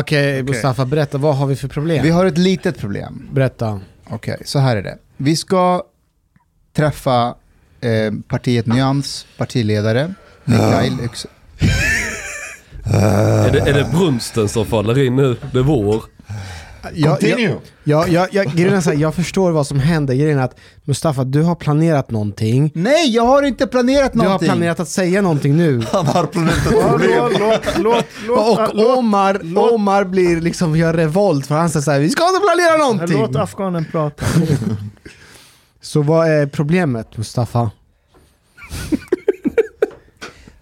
Okej, Mustafa, berätta. Vad har vi för problem? Vi har ett litet problem. Berätta. Okej, så här är det. Vi ska träffa eh, partiet Nyans partiledare, Mikael Yx- Är, det, är det brunsten som faller in nu? Det är vår. Jag, jag, jag, jag, jag, grejen är så här, jag förstår vad som händer. Grejen är att Mustafa, du har planerat någonting. Nej, jag har inte planerat Du har någonting! planerat att säga någonting nu. Han har planerat ett problem. Låt, låt, låt, Och Omar, Omar blir liksom, gör revolt för han säger såhär, vi ska inte planera låt någonting. afghanen prata. Så vad är problemet Mustafa?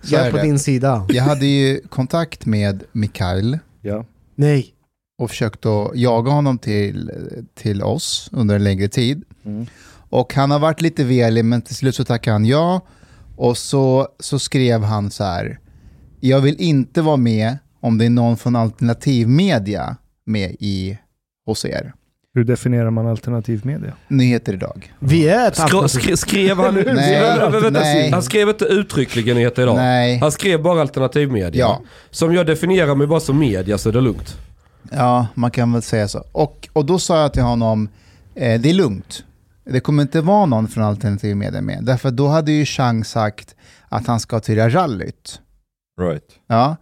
Så Jag är är på det. din sida. Jag hade ju kontakt med Mikael Ja. Nej. Och försökt att jaga honom till, till oss under en längre tid. Mm. Och han har varit lite velig, men till slut så tackade han ja. Och så, så skrev han så här, jag vill inte vara med om det är någon från alternativmedia med i hos er. Hur definierar man alternativ media? Nyheter idag. Vi är ett alternativ. skre, skrev han... Nej, Vänta, nej. Han skrev inte uttryckligen nyheter idag. Nej, Han skrev bara alternativmedia. Ja. Som jag definierar mig bara som media så är det lugnt. Ja, man kan väl säga så. Och, och då sa jag till honom, eh, det är lugnt. Det kommer inte vara någon från alternativmedia med. Därför då hade ju Chang sagt att han ska till rallyt. Right. Ja.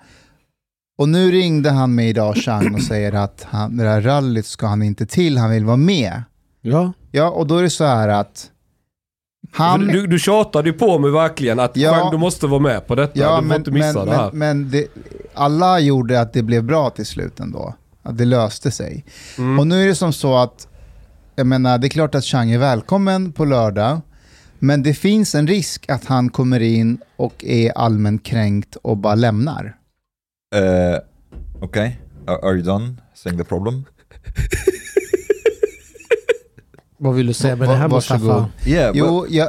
Och nu ringde han mig idag, Chang, och säger att han, det här rallyt ska han inte till, han vill vara med. Ja. Ja, och då är det så här att han... Du, du tjatade ju på mig verkligen att Ja. Chang, du måste vara med på detta. ja, du får men, inte missa men, det här. men, men det, alla gjorde att det blev bra till slut ändå. Att det löste sig. Mm. Och nu är det som så att, jag menar, det är klart att Chang är välkommen på lördag, men det finns en risk att han kommer in och är allmänt kränkt och bara lämnar. Uh, okay. Are, you done saying the problem? Vad vill du säga med det här. Mustafa? Yeah. but- Jo, jag,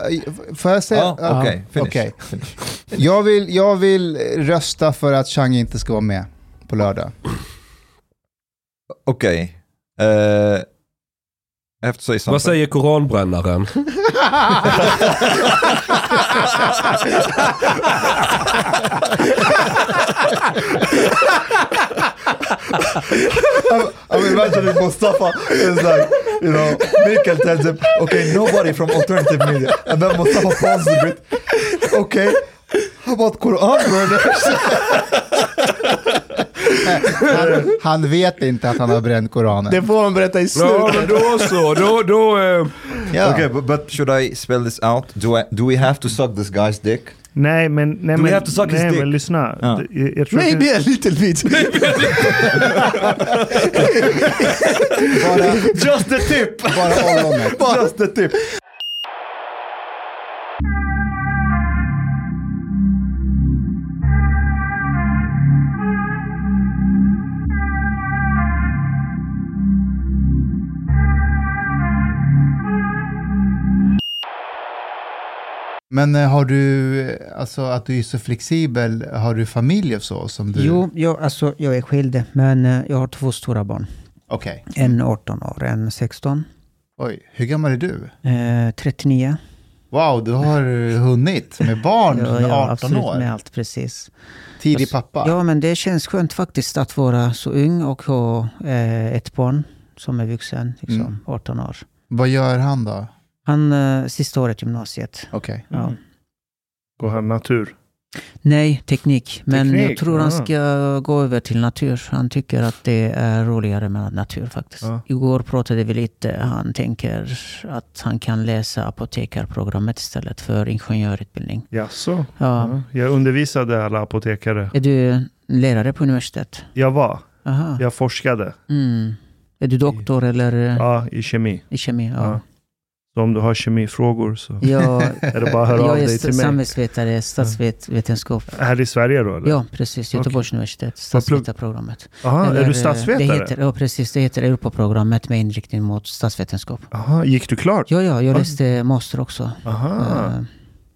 får jag säga? Ja, Okej, finish. okej. finish. Jag vill, jag vill rösta för att Chang inte ska vara med på lördag. Okej. Uh, I have to say something. Vad säger koranbrännaren? I mean, imagine if Mustafa is like, you know, Mikael tells him, okay, nobody from alternative media. And then Mustafa pauses a bit. Okay, how about Quran burners? Han, han vet inte att han har bränt Koranen. Det får man berätta i Ja slutet. men då så, då, då eh, Ja. Okay, but, but should I spell this out? Do I do we have to suck this guy's dick? Nej, men, nej, Do men, have to suck his nej, dick? men lyssna. Ja. Jag, jag tror att Maybe a little bit. Bara, Just the tip! bara ollonet. Just the tip! Men eh, har du, eh, alltså att du är så flexibel, har du familj och så som du? Jo, jag, alltså, jag är skild, men eh, jag har två stora barn. Okej. En 18 år, en 16. Oj, hur gammal är du? Eh, 39. Wow, du har hunnit med barn Ja, med ja, 18 absolut, år. med allt precis. Tidig pappa. Ja, men det känns skönt faktiskt att vara så ung och ha eh, ett barn som är vuxen, liksom, Mm. 18 år. Vad gör han då? Han, eh, sista året gymnasiet. Okej. Ja. Går han natur? Nej, teknik. Men Teknik, jag tror han ja. ska gå över till natur. Han tycker att det är roligare med natur faktiskt. Ja. Igår pratade vi lite. Han tänker att han kan läsa apotekarprogrammet istället för ingenjörutbildning. Jaså? Ja. Ja. Jag undervisade alla apotekare. Är du lärare på universitet? Jag var. Aha. Jag forskade. Mm. Är du doktor eller eh, Ja, i kemi. i kemi? Ja. Ja. Så om du har kemifrågor så Jag, är det bara att höra av jag är dig till mig. samhällsvetare, statsvetenskap. Här i Sverige då? Eller? Ja, precis. Göteborgs universitet, statsvetarprogrammet. Aha, är du eh, statsvetare? Det heter, ja, precis. Det heter Europaprogrammet med inriktning mot statsvetenskap. Aha, gick du klart? Ja, ja, jag Ah. läste master också. Aha. Eh,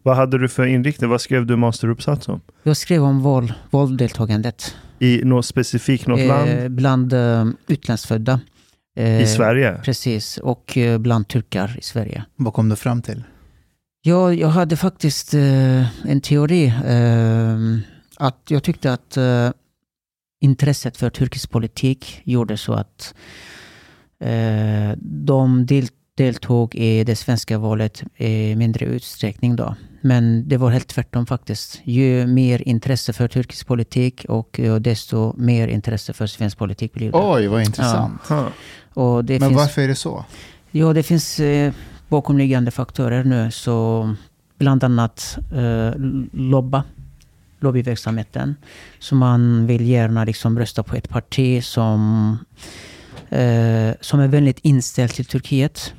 Vad hade du för inriktning? Vad skrev du masteruppsats om? Jag skrev om våld, vålddeltagandet I något specifikt, något eh, land? bland eh, utlandsfödda. Eh, I Sverige? Precis, och eh, bland turkar i Sverige. Vad kom du fram till? Ja, jag hade faktiskt eh, en teori. Eh, att jag tyckte att eh, intresset för turkisk politik gjorde så att eh, de del, deltog i det svenska valet i mindre utsträckning då. Men det var helt tvärtom faktiskt. Ju mer intresse för turkisk politik och desto mer intresse för svensk politik blev det. Oj, vad intressant. Det Men finns, varför är det så? Ja, det finns eh, bakomliggande faktorer nu. Så bland annat eh, lobba, lobbyverksamheten. Så man vill gärna liksom rösta på ett parti som, eh, som är väldigt inställt till Turkiet.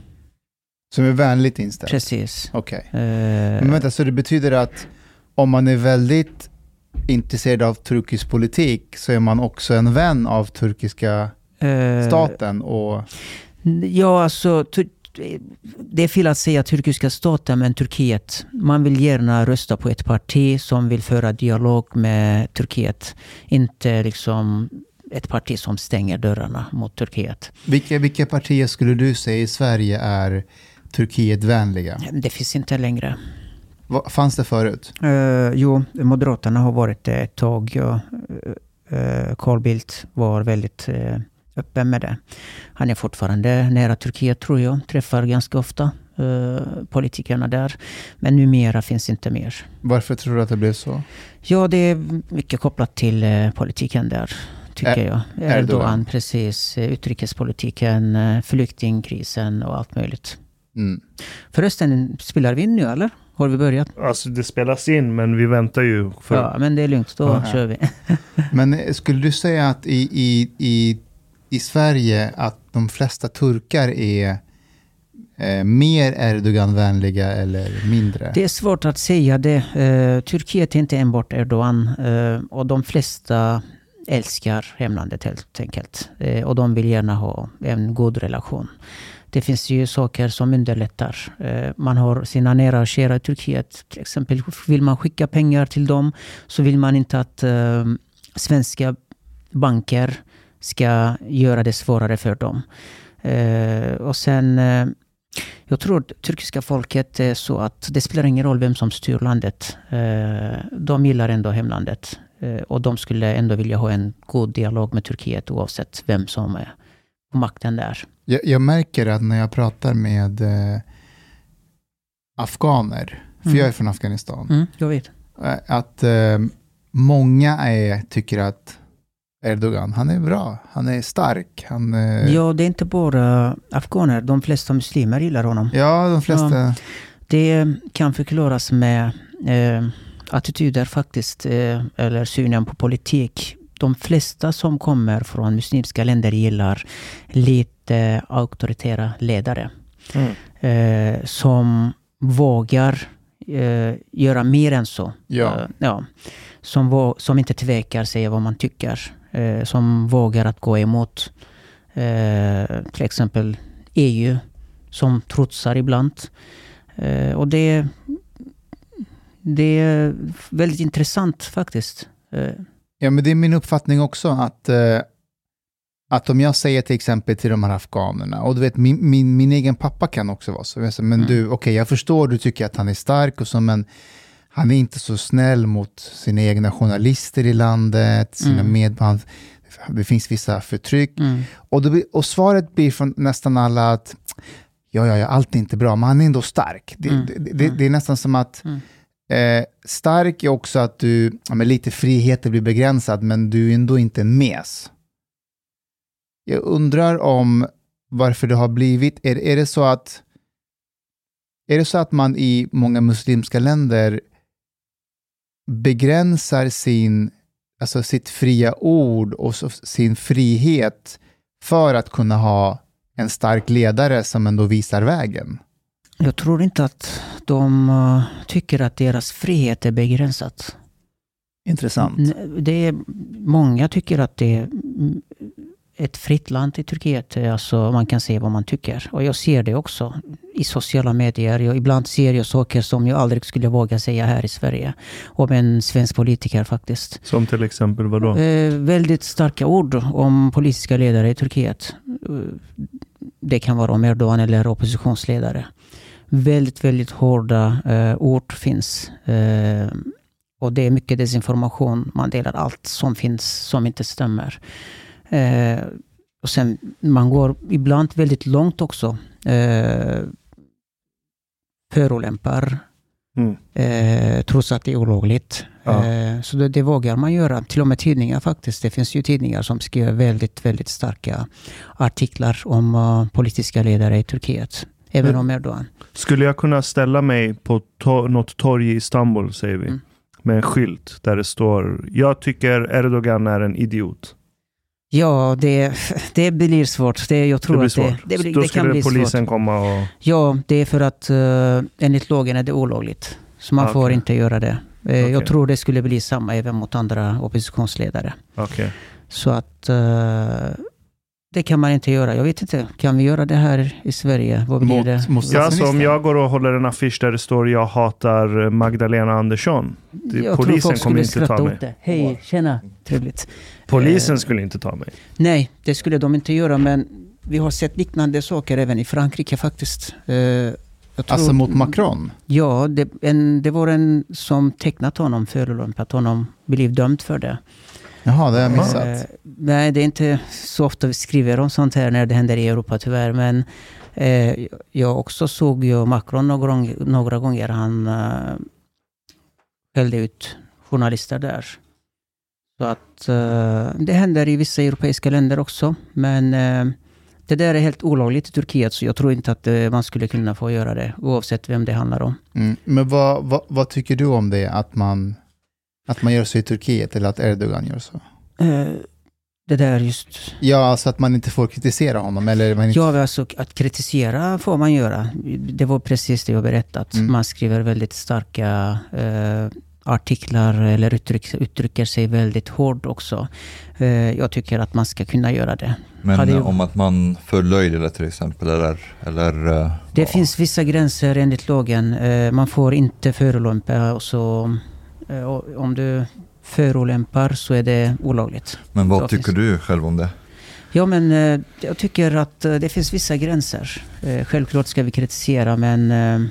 Som är vänligt inställd? Precis. Okej. Eh, Men vänta, så det betyder att om man är väldigt intresserad av turkisk politik så är man också en vän av turkiska eh, staten och... Ja, alltså... Det är fel att säga turkiska staten, men Turkiet. Man vill gärna rösta på ett parti som vill föra dialog med Turkiet. Inte liksom ett parti som stänger dörrarna mot Turkiet. Vilka, vilka partier skulle du säga i Sverige är Turkietvänliga? Det finns inte längre. Vad fanns det förut? Uh, jo, Moderaterna har varit det ett tag. Ja. Uh, Carl Bildt var väldigt uh, öppen med det. Han är fortfarande nära Turkiet tror jag. Träffar ganska ofta uh, politikerna där. Men numera finns inte mer. Varför tror du att det blev så? Ja, det är mycket kopplat till uh, politiken där. Tycker Ä- jag. Erdogan. Erdogan, precis. Utrikespolitiken, flyktingkrisen och allt möjligt. Mm. Förresten, spelar vi in nu eller? Har vi börjat? Alltså det spelas in, men vi väntar ju. För, Ja, men det är lugnt. Då Ja. kör vi. Men eh, skulle du säga att i, i, i, i Sverige att de flesta turkar är eh, mer Erdogan-vänliga eller mindre? Det är svårt att säga det. Eh, Turkiet är inte enbart Erdogan eh, och de flesta älskar hemlandet helt enkelt. Eh, och de vill gärna ha en god relation. Det finns ju saker som underlättar. Eh, man har sina nära och kära i Turkiet. Till exempel vill man skicka pengar till dem så vill man inte att eh, svenska banker ska göra det svårare för dem. Eh, och sen jag tror att turkiska folket är så att det spelar ingen roll vem som styr landet. De gillar ändå hemlandet. Och de skulle ändå vilja ha en god dialog med Turkiet oavsett vem som är på makten där. Jag, jag märker att när jag pratar med eh, afghaner, för Mm. jag är från Afghanistan, Mm, jag vet. eh, att eh, många är, tycker att Erdogan, han är bra, han är stark, han... Eh, Ja, det är inte bara afghaner. De flesta muslimer gillar honom. ja, de flesta... Det kan förklaras med eh, attityder faktiskt, eh, eller synen på politik. De flesta som kommer från muslimska länder gillar lite auktoritära ledare. Mm. Eh, som vågar eh, göra mer än så. Ja. Eh, ja. Som, som inte tvekar säga vad man tycker. Som vågar att gå emot till exempel EU. Som trotsar ibland. Och det, det är väldigt intressant faktiskt. Ja, men det är min uppfattning också att, eh, att om jag säger till exempel till de här afghanerna, och du vet min, min, min egen pappa kan också vara så, men Mm. du, okej jag förstår, du tycker att han är stark och så, men han är inte så snäll mot sina egna journalister i landet, sina Mm. med, han, det finns vissa förtryck. mm. Och, blir- och svaret blir från nästan alla att ja, ja, ja, allt är inte bra, men han är ändå stark. Det, Mm. det, det, det är nästan som att Mm eh, stark är också att du, ja, men lite friheter blir begränsad, men du är ändå inte en mes. Jag undrar om varför det har blivit, är, är det så att är det så att man i många muslimska länder begränsar sin, alltså sitt fria ord och sin frihet för att kunna ha en stark ledare som ändå visar vägen? Jag tror inte att de eh, tycker att deras frihet är begränsat. Intressant. Det är, många tycker att det är mm, ett fritt land i Turkiet. Alltså man kan säga vad man tycker. Och jag ser det också i sociala medier. Jag, ibland ser jag saker som jag aldrig skulle våga säga här i Sverige. Om en svensk politiker faktiskt. Som till exempel vadå? Eh, väldigt starka ord om politiska ledare i Turkiet. Eh, det kan vara om Erdogan eller oppositionsledare. Väldigt, väldigt hårda eh, ord finns. Eh, Och det är mycket desinformation. Man delar allt som finns som inte stämmer. Eh, och sen, man går ibland väldigt långt också. Eh, förolämpar Mm. eh, trots att det är olagligt. Ja. Eh, så det, det vågar man göra. Till och med tidningar faktiskt. Det finns ju tidningar som skriver väldigt, väldigt starka artiklar om eh, politiska ledare i Turkiet. Även Men- om Erdogan. Skulle jag kunna ställa mig på to- något torg i Istanbul, säger vi, Mm. med en skylt där det står “Jag tycker Erdogan är en idiot”? Ja, det, det blir svårt. Det, jag tror det blir att svårt. det, det, blir, Då det kan skulle bli polisen svårt. komma och... Ja, det är för att uh, enligt lagen är det olagligt. Så man Ah, får inte göra det. Eh, Okej. Jag tror det skulle bli samma även mot andra oppositionsledare. Okej. Så att eh, det kan man inte göra. Jag vet inte, kan vi göra det här i Sverige? Vad blir Mot, det? mot Ja, alltså om jag går och håller en affisch där det står “Jag hatar Magdalena Andersson”. Det- jag tror polisen folk kommer skulle inte ta mig. det. Hej, tjena, trevligt. Polisen Eh, skulle inte ta mig. Nej, det skulle de inte göra, men vi har sett liknande saker även i Frankrike faktiskt. Eh, jag tror- Alltså mot Macron? Ja, det, en, det var en som tecknat honom, förolämpat honom, blev dömd för det. Jaha, det har jag Eh, missat. nej, det är inte så ofta vi skriver om sånt här när det händer i Europa tyvärr. Men eh, jag också såg ju Macron några, några gånger. Han eh, skällde ut journalister där. Så att eh, det händer i vissa europeiska länder också. Men eh, det där är helt olagligt i Turkiet. Så jag tror inte att eh, man skulle kunna få göra det. Oavsett vem det handlar om. Mm. Men vad, vad, vad tycker du om det, att man, att man gör så i Turkiet eller att Erdogan gör så? Eh, det där just Ja, alltså att man inte får kritisera honom eller man inte... Ja, alltså att kritisera får man göra. Det var precis det jag berättat. Mm. Man skriver väldigt starka eh, artiklar eller uttryck, uttrycker sig väldigt hårt också. Eh, jag tycker att man ska kunna göra det. Men Hade om att man förlöjligar till exempel eller... eller Det ja. finns vissa gränser enligt lagen. Eh, man får inte förolämpa och så och om du förolämpar så är det olagligt. Men vad tycker du själv om det? Ja, men eh, jag tycker att eh, det finns vissa gränser. Eh, självklart ska vi kritisera, men eh,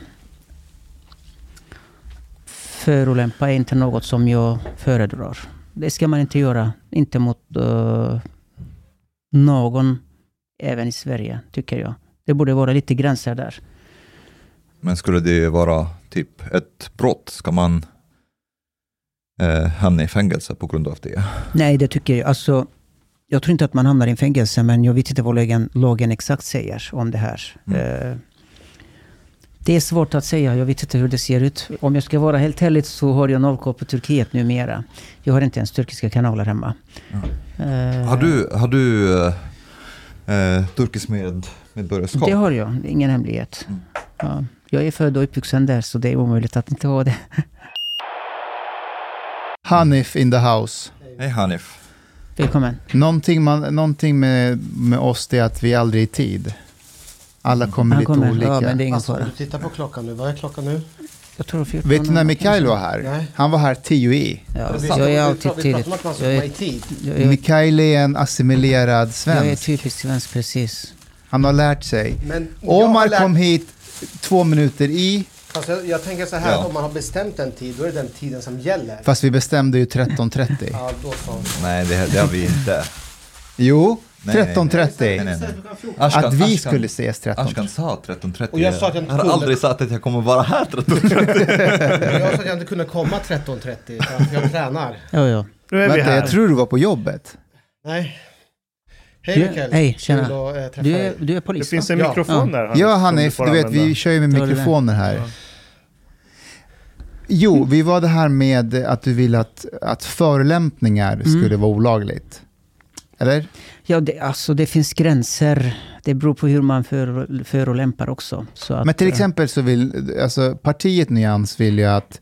förolämpa är inte något som jag föredrar. Det ska man inte göra. Inte mot eh, någon, även i Sverige, tycker jag. Det borde vara lite gränser där. Men skulle det vara typ ett brott? Ska man eh, hamna i fängelse på grund av det? Nej, det tycker jag. Alltså, jag tror inte att man hamnar i fängelse, men jag vet inte vad lagen, lagen exakt säger om det här. Mm. Eh, det är svårt att säga. Jag vet inte hur det ser ut. Om jag ska vara helt ärlig så har jag noll koll på Turkiet numera. Jag har inte ens turkiska kanaler hemma. Eh, Har du, har du eh, eh, turkisk med, medborgarskap? Det har jag. Det är ingen hemlighet. Mm. Ja, jag är född och uppvuxen där, så det är omöjligt att inte ha det. Hanif in the house. Hej Hanif. Välkommen. Någonting, man, någonting med, med oss det är att vi aldrig är i tid. Alla kommer Han lite kommer. olika. Ja, men det är ingen Alltså, fara. du tittar på klockan nu, vad är klockan nu? Jag tror 14 Vet du när Mikael var här? Nej. Han var här 10 i. Ja, jag är alltid tidigt. Jag är, jag, Mikael är en assimilerad jag är svensk. typisk svensk, precis. Han har lärt sig. Men Omar lärt- kom hit två minuter i, Fast jag, jag tänker så här, Ja. om man har bestämt en tid, då är det den tiden som gäller. fast vi bestämde ju 13.30. Ja, då så. Nej, det, det har vi inte. Jo, Nej, nej. 13.30. Nej, nej, nej. Ashkan, Att vi Ashkan- skulle ses 13. Ashkan sa 13.30. Och jag sa att jag inte har kunde. aldrig sagt att jag kommer vara här 13.30. Jag sa att jag inte kunde komma 13.30 för att jag tränar. Ja, ja. Nu är vi Vänta, här. jag tror du var på jobbet. Nej. Hej Du- Mikael. hej, tjena. Kul att eh, träffa Du är, du är Det polis finns va? en Ja. mikrofon Ja. där. Hanif, Ja Hanif, får du vet använda. vi kör ju med du det? mikrofoner här. Ja. Jo, vi var det här med att du vill att, att förolämpningar Mm. skulle vara olagligt. Eller? Ja, det, alltså det finns gränser. Det beror på hur man för, förolämpar också. Så att, Men till eh, exempel så vill, alltså partiet Nyans vill ju att eh,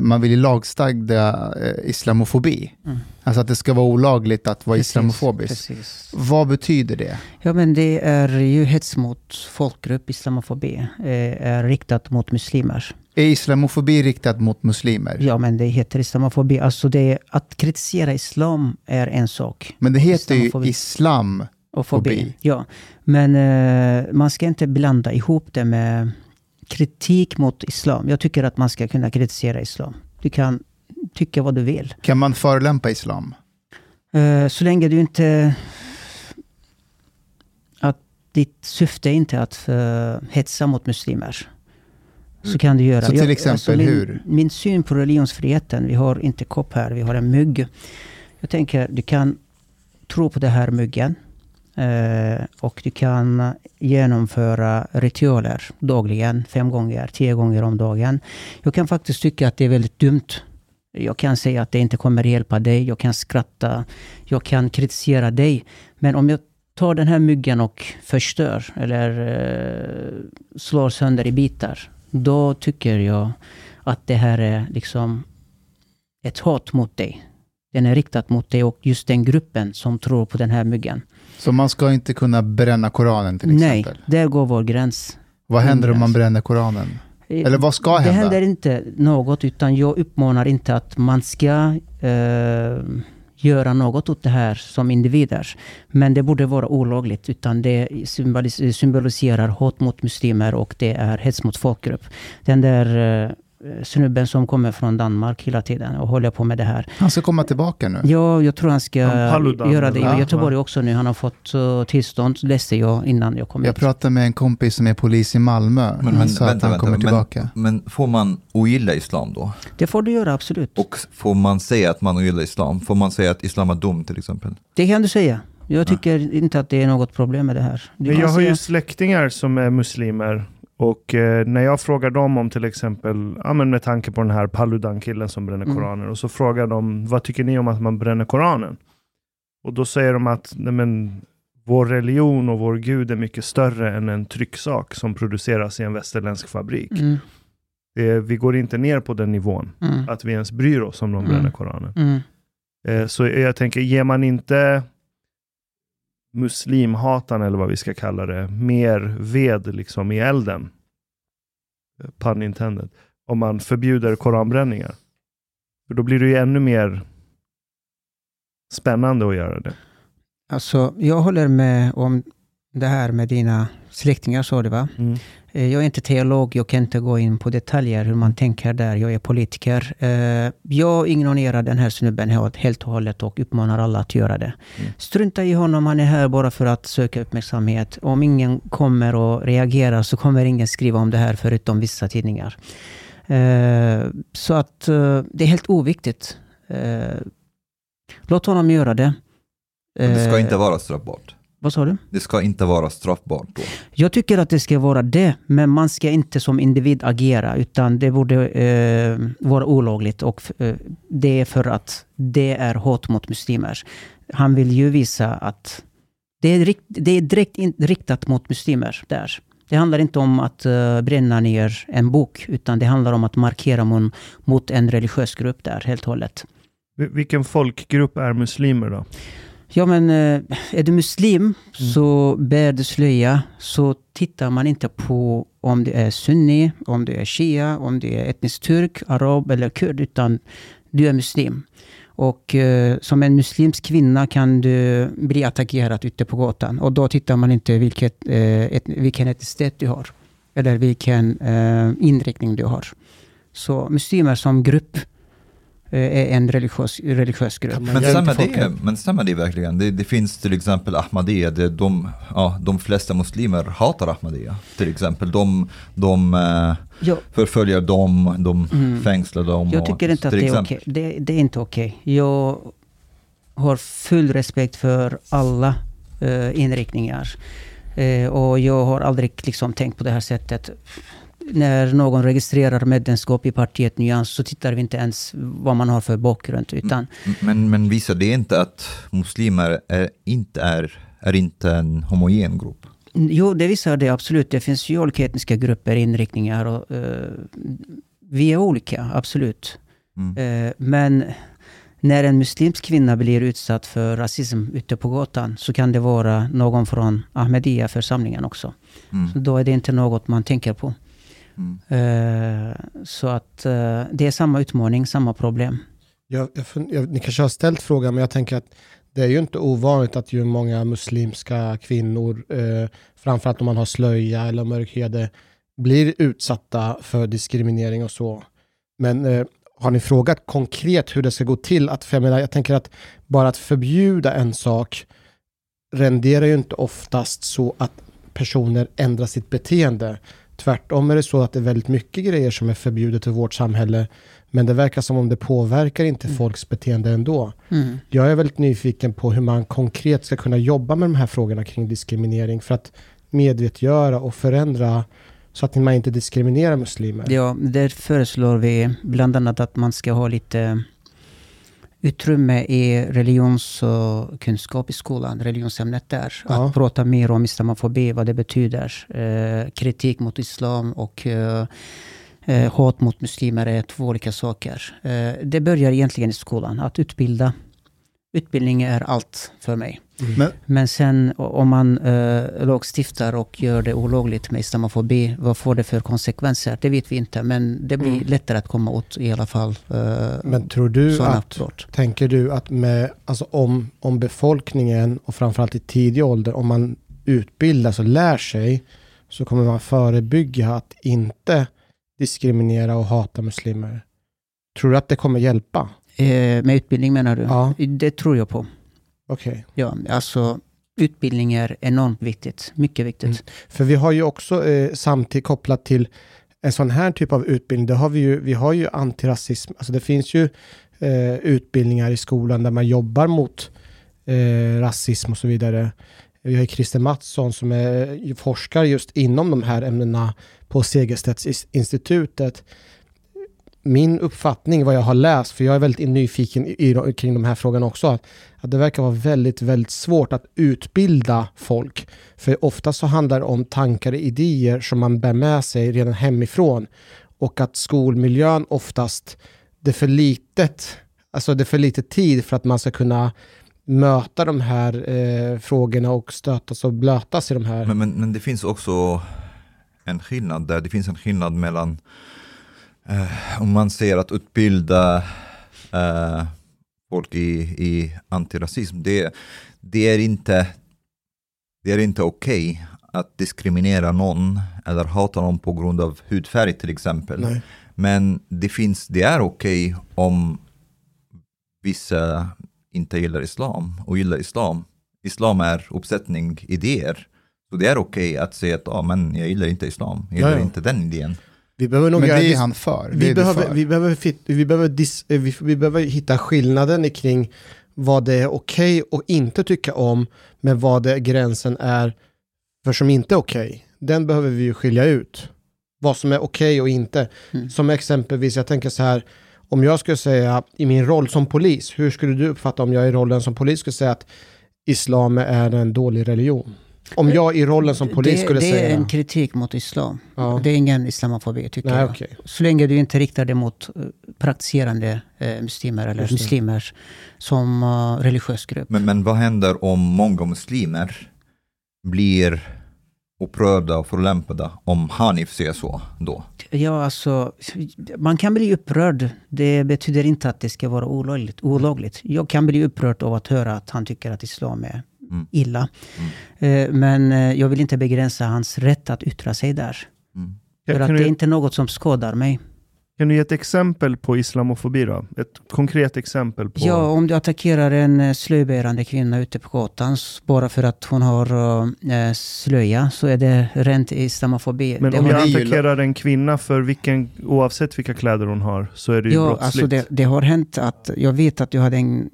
man vill ju lagstadga eh, islamofobi. Mm. Alltså att det ska vara olagligt att vara precis, islamofobisk. Precis. Vad betyder det? Ja, men det är ju hets mot folkgrupp, islamofobi, eh, är riktat mot muslimer. Är islamofobi riktat mot muslimer? Ja, men det heter islamofobi. Alltså det, att kritisera islam är en sak. Men det heter ju Islamofobi. islam. Och fobi. Fobi. Ja, men eh, man ska inte blanda ihop det med kritik mot islam. Jag tycker att man ska kunna kritisera islam. Du kan tycka vad du vill. Kan man förolämpa islam? Eh, så länge du inte... Att ditt syfte är inte att uh, hetsa mot muslimer. Så kan du göra. Så till Jag- exempel min, hur? Min syn på religionsfriheten, vi har inte kopp här, vi har en mygg. Jag tänker, du kan tro på den här myggen. Eh, och du kan genomföra ritualer dagligen, fem gånger, tio gånger om dagen. Jag kan faktiskt tycka att det är väldigt dumt. Jag kan säga att det inte kommer hjälpa dig. Jag kan skratta. Jag kan kritisera dig. Men om jag tar den här myggen och förstör eller eh, slår sönder i bitar. Då tycker jag att det här är liksom ett hat mot dig. Den är riktad mot dig och just den gruppen som tror på den här myggen. Så man ska inte kunna bränna Koranen till Nej, exempel? där går vår gräns. Vad händer om man bränner Koranen? Eh, Eller vad ska det hända? händer inte något, utan jag uppmanar inte att man ska eh, göra något åt det här som individer. Men det borde vara olagligt, utan det symbolis- symboliserar hat mot muslimer och det är hets mot folkgrupp. Den där eh, snubben som kommer från Danmark hela tiden och håller på med det här. Han ska komma tillbaka nu. Ja, jag tror han ska Han Paludan, göra det. I Göteborg också nu. Han har fått uh, tillstånd, läste jag innan jag kom Jag hit. pratade med en kompis som är polis i Malmö. Men, han men sa att vänta, han vänta. kommer tillbaka. Men, men får man ogilla islam då? Det får du göra, absolut. Och får man säga att man ogillar islam? Får man säga att islam är dum till exempel? Det kan du säga. Jag tycker inte att det är något problem med det här. Du Men jag har säga- ju släktingar som är muslimer. Och eh, när jag frågar dem om till exempel, ja, men med tanke på den här Paludan-killen som bränner Mm. Koranen. Och så frågar de, vad tycker ni om att man bränner Koranen? Och då säger de att nej, men, vår religion och vår gud är mycket större än en trycksak som produceras i en västerländsk fabrik. Mm, är, vi går inte ner på den nivån, mm, att vi ens bryr oss om de Mm. bränner Koranen. mm. Eh, Så jag tänker, ger man inte muslimhatan, eller vad vi ska kalla det, mer ved liksom i elden, pun intended, om man förbjuder koranbränningar? För då blir det ju ännu mer spännande att göra det. Alltså, jag håller med om det här med dina släktingar, sa du va? Mm. Eh, Jag är inte teolog, jag kan inte gå in på detaljer hur man tänker där. Jag är politiker. Eh, Jag ignorerar den här snubben helt och hållet och uppmanar alla att göra det. Mm. Strunta i honom, han är här bara för att söka uppmärksamhet. Om ingen kommer och reagerar så kommer ingen skriva om det här förutom vissa tidningar. Eh, Så att det är helt oviktigt. Låt honom göra det. Men det ska inte vara straffbart. Vad sa du? Det ska inte vara straffbart då. Jag tycker att det ska vara det, men man ska inte som individ agera, utan det borde eh, vara olagligt. Och eh, det är för att det är hat mot muslimer. Han vill ju visa att det är, rikt, det är direkt in, riktat mot muslimer där. Det handlar inte om att eh, bränna ner en bok, utan det handlar om att markera mot, mot en religiös grupp där, helt och hållet. Vil- Vilken folkgrupp är muslimer då? Ja men eh, är du muslim så bär du slöja så tittar man inte på om du är sunni, om du är shia, om du är etnisk turk, arab eller kurd utan du är muslim. Och eh, som en muslimsk kvinna kan du bli attackerad ute på gatan och då tittar man inte vilket, eh, et, vilken etnicitet du har eller vilken eh, inriktning du har. Så muslimer som grupp är en religiös, religiös grupp. Men stämmer, det, men stämmer det verkligen? Det, det finns till exempel Ahmadiyya, det, de, ja, de flesta muslimer hatar Ahmadiyya. Till exempel, de, de eh, Ja, förföljer dem, de Mm. fängslar dem. Jag och- tycker inte att det är okej. Det, det är inte okej. Jag har full respekt för alla eh, inriktningar. Eh, och jag har aldrig liksom tänkt på det här sättet. När någon registrerar medlemskap i partiet Nyans så tittar vi inte ens vad man har för bakgrund. Utan Men, men visar det inte att muslimer är, inte är, är inte en homogen grupp? Jo, det visar det absolut. Det finns ju olika etniska grupper, inriktningar och eh, vi är olika, absolut. Mm. Eh, men när en muslimsk kvinna blir utsatt för rasism ute på gatan så kan det vara någon från Ahmadiyya-församlingen också. Mm. Så då är det inte något man tänker på. Mm. Eh, så att eh, det är samma utmaning, samma problem. Jag, jag, jag, ni kanske har ställt frågan, men jag tänker att det är ju inte ovanligt att ju många muslimska kvinnor, eh, framförallt om man har slöja eller mörkhyade, blir utsatta för diskriminering och så. Men eh, har ni frågat konkret hur det ska gå till att feminina, jag tänker att bara att förbjuda en sak renderar ju inte oftast så att personer ändrar sitt beteende. Tvärtom är det så att det är väldigt mycket grejer som är förbjudet i vårt samhälle, men det verkar som om det påverkar inte folks beteende ändå. Mm. Jag är väldigt nyfiken på hur man konkret ska kunna jobba med de här frågorna kring diskriminering för att medvetgöra och förändra så att man inte diskriminerar muslimer. Ja, där föreslår vi bland annat att man ska ha lite utrymme i religionskunskap i skolan, religionsämnet där. Ja. Att prata mer om islamofobi, vad det betyder. Eh, kritik mot islam och eh, eh, hat mot muslimer är två olika saker. Eh, det börjar egentligen i skolan, att utbilda. Utbildning är allt för mig. Men, Men sen om man eh, lagstiftar och gör det olagligt med islamofobi, vad får det för konsekvenser? Det vet vi inte, men det blir Mm. lättare att komma åt i alla fall eh, Men tror du att, brott. tänker du att med, alltså om, om befolkningen och framförallt i tidig ålder, om man utbildas och lär sig, så kommer man förebygga att inte diskriminera och hata muslimer? Tror du att det kommer hjälpa? Eh, med utbildning menar du? Ja. Det tror jag på. Okej. Ja, alltså utbildning är enormt viktigt. Mycket viktigt. Mm. För vi har ju också eh, samtidigt kopplat till en sån här typ av utbildning, det har vi ju, vi har ju antirasism, alltså det finns ju eh, utbildningar i skolan där man jobbar mot eh, rasism och så vidare. Vi har ju Christer Mattsson som är, forskar just inom de här ämnena på Segerstedtinstitutet. Min uppfattning, vad jag har läst, för jag är väldigt nyfiken i, i, kring de här frågorna också, att, att det verkar vara väldigt, väldigt svårt att utbilda folk. För ofta så handlar det om tankar och idéer som man bär med sig redan hemifrån. Och att skolmiljön oftast, det är för litet, alltså det är för lite tid för att man ska kunna möta de här eh, frågorna och stötas och blötas i de här. Men, men, men det finns också en skillnad där. Det finns en skillnad mellan eh, om man ser att utbilda eh, folk i, i antirasism. Det, det är inte, det är inte okej att diskriminera någon eller hata någon på grund av hudfärg till exempel. Nej. Men det, finns, det är okej om vissa inte gillar islam och gillar islam. Islam är uppsättning idéer. Så det är okej att säga att ah, men jag gillar inte islam, jag gillar Ja, ja. inte den idén. Vi behöver nog men det är han för. vi, behöver, för. vi, behöver fit, vi, behöver dis, eh, vi, vi behöver hitta skillnaden kring vad det är okej och inte tycka om, men vad det gränsen är för som inte är okej. Den behöver vi ju skilja ut. Vad som är okej och inte. Mm. Som exempelvis, jag tänker så här, om jag skulle säga i min roll som polis, hur skulle du uppfatta om jag i rollen som polis skulle säga att islam är en dålig religion? Om jag i rollen som polis det, skulle det säga... är en kritik mot islam. Ja. Det är ingen islamofobi tycker Nej, jag. okej. Så länge du inte riktar det mot eh, praktiserande eh, muslimer eller det. muslimer som uh, religiös grupp. Men, men vad händer om många muslimer blir upprörda och förolämpade om Hanif säger så då? Ja, alltså, man kan bli upprörd. Det betyder inte att det ska vara olagligt. olagligt. Jag kan bli upprörd av att höra att han tycker att islam är Mm. illa. Eh, Men eh, jag vill inte begränsa hans rätt att yttra sig där. Mm. För att det är inte något som skadar mig. kan du ge ett exempel på islamofobi då? Ett konkret exempel på... Ja, om du attackerar en eh, slöjbärande kvinna ute på gatan bara för att hon har eh, slöja så är det rent islamofobi. men det om jag attackerar en kvinna för vilken, oavsett vilka kläder hon har, så är det ju ja, brottsligt. alltså det, det har hänt att jag vet att du hade en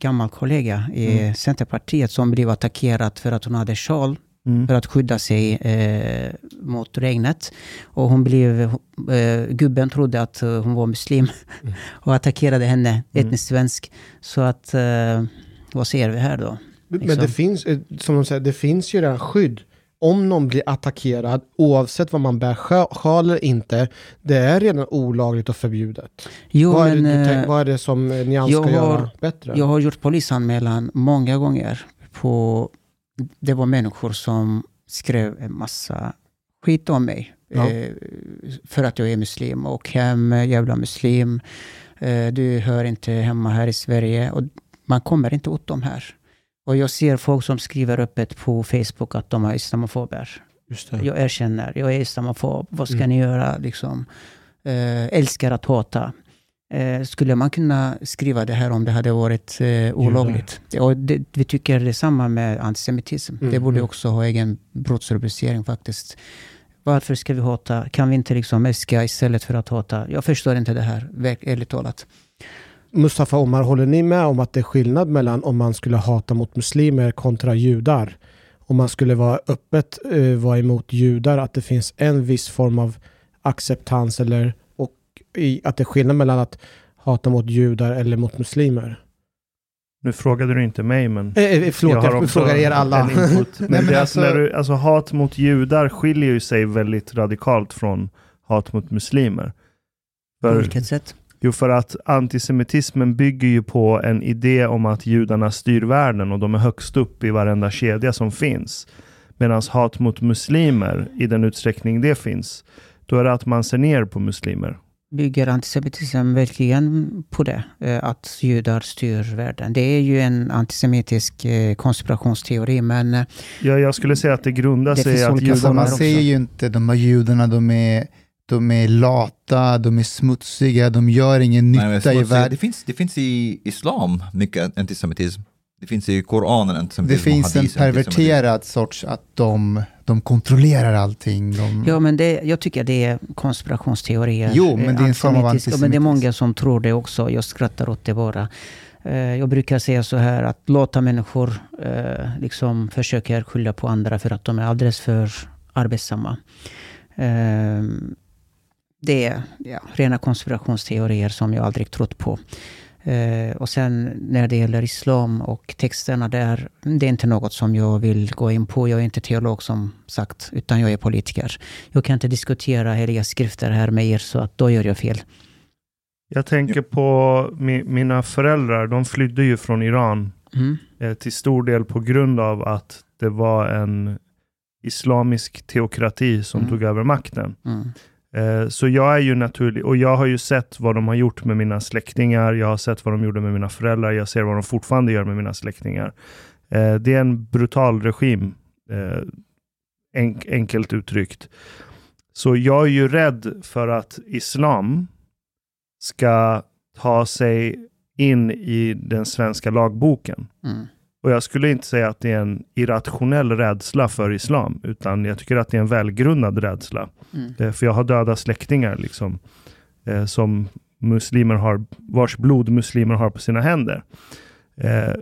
gammal kollega i Mm. Centerpartiet som blev attackerad för att hon hade sjal Mm. för att skydda sig eh, mot regnet. Och hon blev, eh, gubben trodde att eh, hon var muslim Mm. och attackerade henne, Mm. etnisk svensk. Så att, eh, vad ser vi här då? Men Liksom. det finns, eh, som de säger, det finns ju redan skydd. Om någon blir attackerad, oavsett vad man bär sjal eller inte, det är redan olagligt och förbjudet. Jo, vad, är men, det, eh, vad är det som Nyans jag ska har- göra bättre? Jag har gjort polisanmälan många gånger. På, det var människor som skrev en massa skit om mig. Ja. Eh, för att jag är muslim. Och hem, jävla muslim. Eh, du hör inte hemma här i Sverige. Och man kommer inte åt dem här. Och jag ser folk som skriver öppet på Facebook att de är islamofober. Jag erkänner, jag är islamofob. Vad ska Mm. ni göra? Liksom, eh, älskar att hata. Eh, skulle man kunna skriva det här om det hade varit eh, olagligt? Och det, vi tycker detsamma med antisemitism. Mm, Det borde mm. också ha egen brottsrubricering faktiskt. Varför ska vi hata? Kan vi inte liksom äska istället för att hata? Jag förstår inte det här, ärligt talat. Mustafa Omar, håller ni med om att det är skillnad mellan om man skulle hata mot muslimer kontra judar? Om man skulle vara öppet eh, vara emot judar, att det finns en viss form av acceptans eller och i, att det är skillnad mellan att hata mot judar eller mot muslimer? Nu frågade du inte mig, men... Eh, eh, förlåt, har jag, också frågar er alla. en input. Men men det är alltså- alltså, när du, alltså hat mot judar skiljer ju sig väldigt radikalt från hat mot muslimer. På För, vilket sätt? Jo, för att antisemitismen bygger ju på en idé om att judarna styr världen och de är högst upp i varenda kedja som finns. Medan hat mot muslimer, i den utsträckning det finns, då är det att man ser ner på muslimer. Bygger antisemitism verkligen på det? Eh, Att judar styr världen? Det är ju en antisemitisk eh, konspirationsteori, men eh, Ja, jag skulle säga att det grundar sig i finns att judarna... Man säger ju inte de här judarna, de är, de är lata, de är smutsiga, de gör ingen Nej, men nytta i världen. det, finns, det finns i islam mycket antisemitism. Det finns i Koranen Det antisemitism. och finns en antisemitism. perverterad sorts att de, de kontrollerar allting. De, Ja, men det, jag tycker det är konspirationsteorier. Jo, men det är en form av Antisemitiska. Men det är antisemitism. många som tror det också. Jag skrattar åt det bara. Eh, Jag brukar säga så här att låta människor eh, liksom försöker skylla på andra för att de är alldeles för arbetsamma. Eh, Det är ja, rena konspirationsteorier som jag aldrig trott på. Eh, och sen när det gäller islam och texterna där, det är inte något som jag vill gå in på. Jag är inte teolog som sagt, utan jag är politiker. Jag kan inte diskutera heliga skrifter här med er, så att då gör jag fel. Jag tänker på mi, mina föräldrar, de flydde ju från Iran Mm. eh, till stor del på grund av att det var en islamisk teokrati som Mm. tog över makten. Mm. Eh, så jag är ju naturlig, och jag har ju sett vad de har gjort med mina släktingar, jag har sett vad de gjorde med mina föräldrar, jag ser vad de fortfarande gör med mina släktingar. Eh, det är en brutal regim, eh, enkelt uttryckt. Så jag är ju rädd för att islam ska ta sig in i den svenska lagboken. Mm. Och jag skulle inte säga att det är en irrationell rädsla för islam, utan jag tycker att det är en välgrundad rädsla. Mm. Eh, För jag har döda släktingar liksom, eh, som muslimer har, vars blod muslimer har på sina händer. Eh,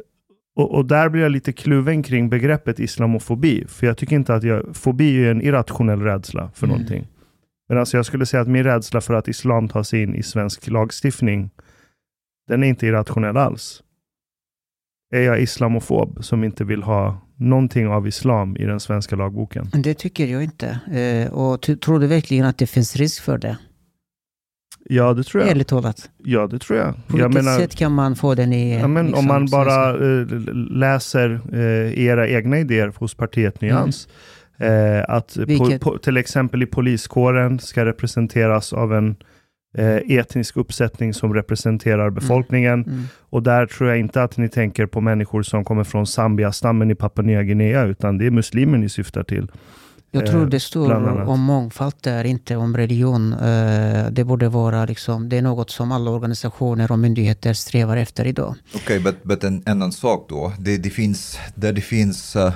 och, och där blir jag lite kluven kring begreppet islamofobi, för jag tycker inte att jag, fobi är en irrationell rädsla för Mm. någonting. Men alltså jag skulle säga att min rädsla för att islam tar sig in i svensk lagstiftning, den är inte irrationell alls. Är jag islamofob som inte vill ha någonting av islam i den svenska lagboken? Det tycker jag inte. Eh, och tror du verkligen att det finns risk för det? Ja, det tror jag. Ärligt talat. Ja, det tror jag. På vilket sätt kan man få den i... ja, men liksom, om man bara svenska? eh, läser eh, era egna idéer hos partiet Nyans, eh, att Vilket? po, till exempel i poliskåren ska representeras av en etnisk uppsättning som representerar befolkningen. Mm. Och där tror jag inte att ni tänker på människor som kommer från Zambia-stammen i Papua Nya Guinea, utan det är muslimer ni syftar till. Jag tror eh, det står om mångfald där, inte om religion. Eh, Det borde vara liksom, det är något som alla organisationer och myndigheter strävar efter idag. Okej, men but en annan sak då. Det, det finns, där det finns eh,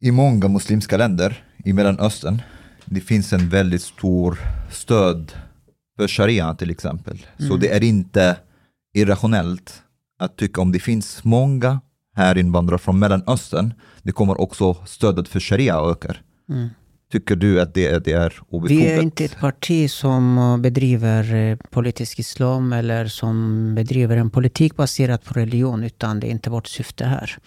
i många muslimska länder i Mellanöstern, det finns en väldigt stor stöd för sharia till exempel. Så Mm. det är inte irrationellt att tycka om det finns många här invandrare från Mellanöstern, det kommer också stödet för sharia ökar. Mm. Tycker du att det, är- det är obefogat? Vi är inte ett parti som bedriver eh, politisk islam eller som bedriver en politik baserad på religion, utan det är inte vårt syfte här.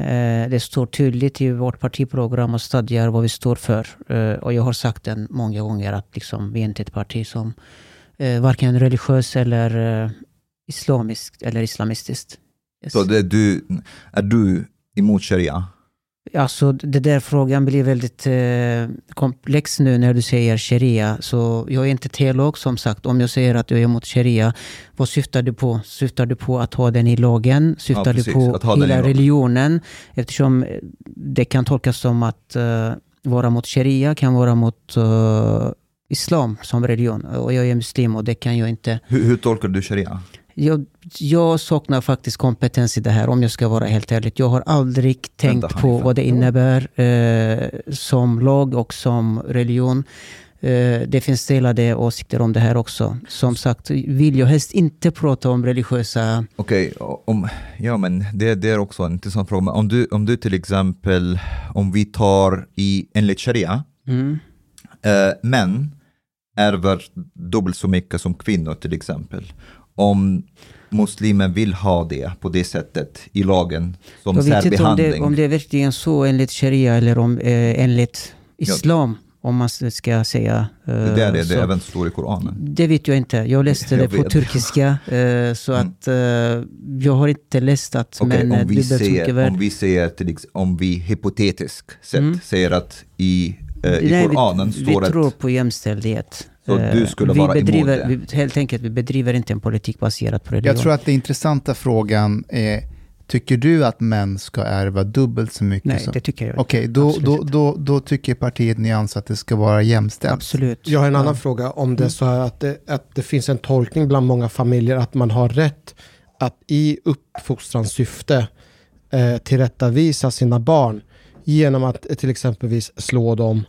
Eh, det står tydligt i vårt partiprogram och stadgar vad vi står för. Eh, och jag har sagt det många gånger att liksom, vi är inte ett parti som eh, varken religiöst eller islamiskt eller islamistiskt. Yes. Så det är, du, är du emot sharia? Alltså det där frågan blir väldigt eh, komplex nu när du säger sharia. Så jag är inte teolog som sagt. Om jag säger att jag är emot sharia, vad syftar du på? Syftar du på att ha den i lagen? Syftar Ja, du på den hela religionen? Eftersom eh, det kan tolkas som att eh, vara mot sharia kan vara mot eh, islam som religion. Och jag är muslim och det kan jag inte... Hur, hur tolkar du sharia? Jag, jag saknar faktiskt kompetens i det här om jag ska vara helt ärlig. Jag har aldrig tänkt på vad det innebär eh, som lag och som religion. Eh, det finns delade åsikter om det här också. Som sagt vill jag helst inte prata om religiösa... Okej, om, ja men det, det är också en intressant fråga. Men om du, om du till exempel, om vi tar i enligt sharia, Mm. eh, män ärver dubbelt så mycket som kvinnor till exempel. Om muslimer vill ha det på det sättet i lagen som Jag vet inte om det, om det är verkligen så enligt sharia eller om, eh, enligt islam. Om man ska säga eh, det där är det så. även står i Koranen. Det vet jag inte. Jag läste Jag det på vet. turkiska. Eh, så Mm. att eh, jag har inte läst att Okej, män är om, vi värd. om vi ser till om vi hypotetiskt sett Mm. säger att i, eh, i Nej, Koranen vi, står vi att tror på jämställdhet. Så Eh, du skulle vi vara emot bedriver, det? Vi, helt enkelt, vi bedriver inte en politik baserad på religion. Jag tror att den intressanta frågan är, tycker du att män ska ärva dubbelt så mycket? Nej, som... det tycker jag inte. Okej, då, Absolut då, då, då tycker partiet Nyans att det ska vara jämställt. Absolut. Jag har en annan Ja. fråga. Om det är så här att det, att det finns en tolkning bland många familjer att man har rätt att i uppfostrans syfte eh, tillrättavisa sina barn genom att eh, till exempelvis slå dem.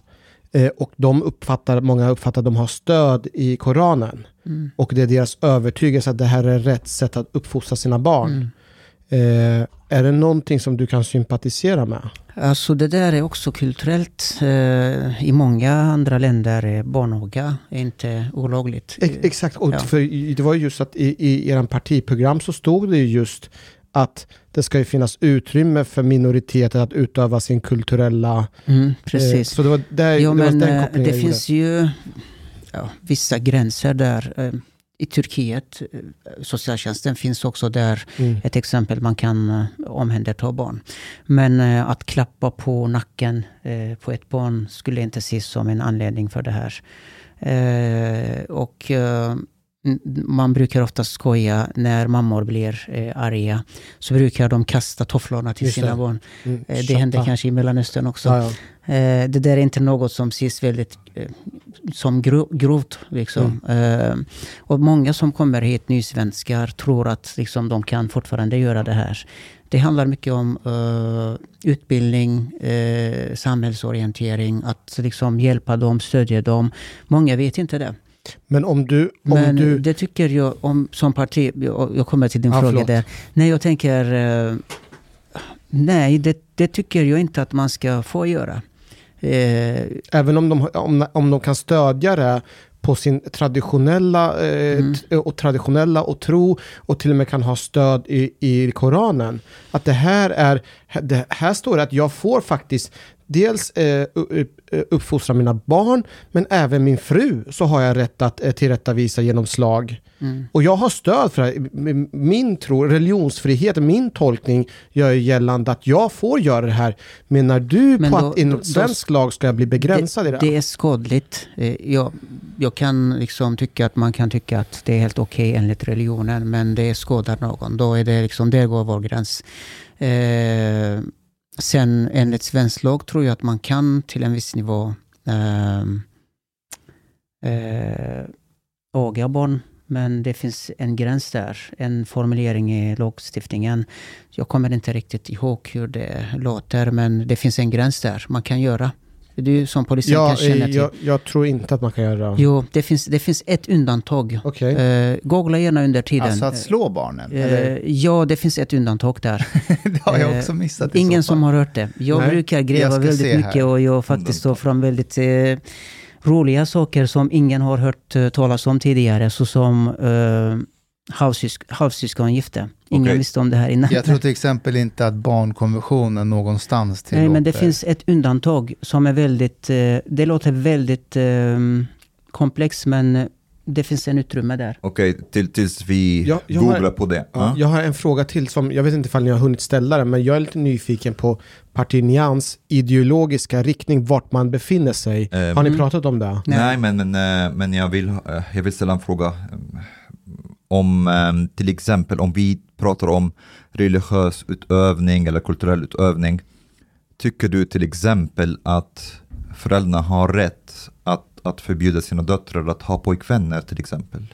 Eh, och de uppfattar, många uppfattar att de har stöd i Koranen. Mm. Och det är deras övertygelse att det här är rätt sätt att uppfostra sina barn. Mm. Eh, är det någonting som du kan sympatisera med? Alltså det där är också kulturellt. Eh, I många andra länder är barnaga inte olagligt. Ex- Exakt, och Ja. för det var ju just att i, i er partiprogram så stod det ju just att det ska ju finnas utrymme för minoriteter att utöva sin kulturella... Mm, Eh, precis. så det var, där, Ja, det, var men den eh, kopplingen det finns ju ja, vissa gränser där. Eh, I Turkiet, eh, socialtjänsten finns också där Mm. ett exempel man kan eh, omhänderta barn. Men eh, att klappa på nacken eh, på ett barn skulle inte ses som en anledning för det här. Eh, och eh, man brukar ofta skoja när mammor blir eh, arga. Så brukar de kasta tofflorna till Just sina det. barn. Mm, Eh, det händer kanske i Mellanöstern också. Ja, ja. Eh, det där är inte något som ses väldigt eh, som gro grovt. Liksom. Eh, och många som kommer hit, nysvenskar, tror att liksom, de kan fortfarande göra det här. Det handlar mycket om eh, utbildning, eh, samhällsorientering, att liksom, hjälpa dem, stödja dem. Många vet inte det. Men om du... Om Men du det tycker jag om som parti, jag, jag kommer till din Ja, fråga förlåt. där. Nej, jag tänker, eh, nej det, det tycker jag inte att man ska få göra. Eh, även om de, om, om de kan stödja det på sin traditionella, eh, Mm. och traditionella och tro och till och med kan ha stöd i, i Koranen. Att det här är, det här står det att jag får faktiskt dels eh, u- uppfostra mina barn men även min fru så har jag rätt att eh, tillrättavisa genom slag. mm. Och jag har stöd för det. Min tro, religionsfrihet, min tolkning gör ju gällande att jag får göra det här. Menar du Men på då- att inom då- svensk lag ska jag bli begränsad i det? Det är skadligt. Eh, Jag, jag kan liksom tycka att man kan tycka att det är helt okej enligt religionen, men det skadar någon. Då är det liksom, där går vår gräns. Eh, sen enligt svensk lag tror jag att man kan till en viss nivå ehm, eh, aga barn. Men det finns en gräns där, en formulering i lagstiftningen. Jag kommer inte riktigt ihåg hur det låter, men det finns en gräns där man kan göra. Du som polisen Ja, kan känna eh, till. jag, jag tror inte att man kan göra det. Jo, det finns, det finns ett undantag. Okej. Eh, googla gärna under tiden. Alltså att slå barnen? Eh, ja, det finns ett undantag där. det har jag eh, också missat. i Ingen så som har hört det. Jag Nej. brukar gräva Jag väldigt mycket här. och jag faktiskt tar fram väldigt eh, roliga saker som ingen har hört eh, talas om tidigare. Såsom eh, halvsysk halvsyskongifte. Ingen Okej. visste om det här innan. Jag tror till exempel inte att barnkonventionen någonstans tillåter... Nej, men det finns ett undantag som är väldigt... Eh, det låter väldigt eh, komplext, men det finns en utrymme där. Okej, till, tills vi Ja, jag har- googlar på det. Ja, Ja. jag har en fråga till som, jag vet inte ifall ni har hunnit ställa den, men jag är lite nyfiken på Partinians ideologiska riktning, vart man befinner sig. Ehm, Har ni Mm. pratat om det? Nej, men, men, eh, men jag, vill, eh, jag vill ställa en fråga. Om eh, till exempel om vi pratar om religiös utövning eller kulturell utövning. Tycker du till exempel att föräldrarna har rätt att att förbjuda sina döttrar att ha pojkvänner till exempel?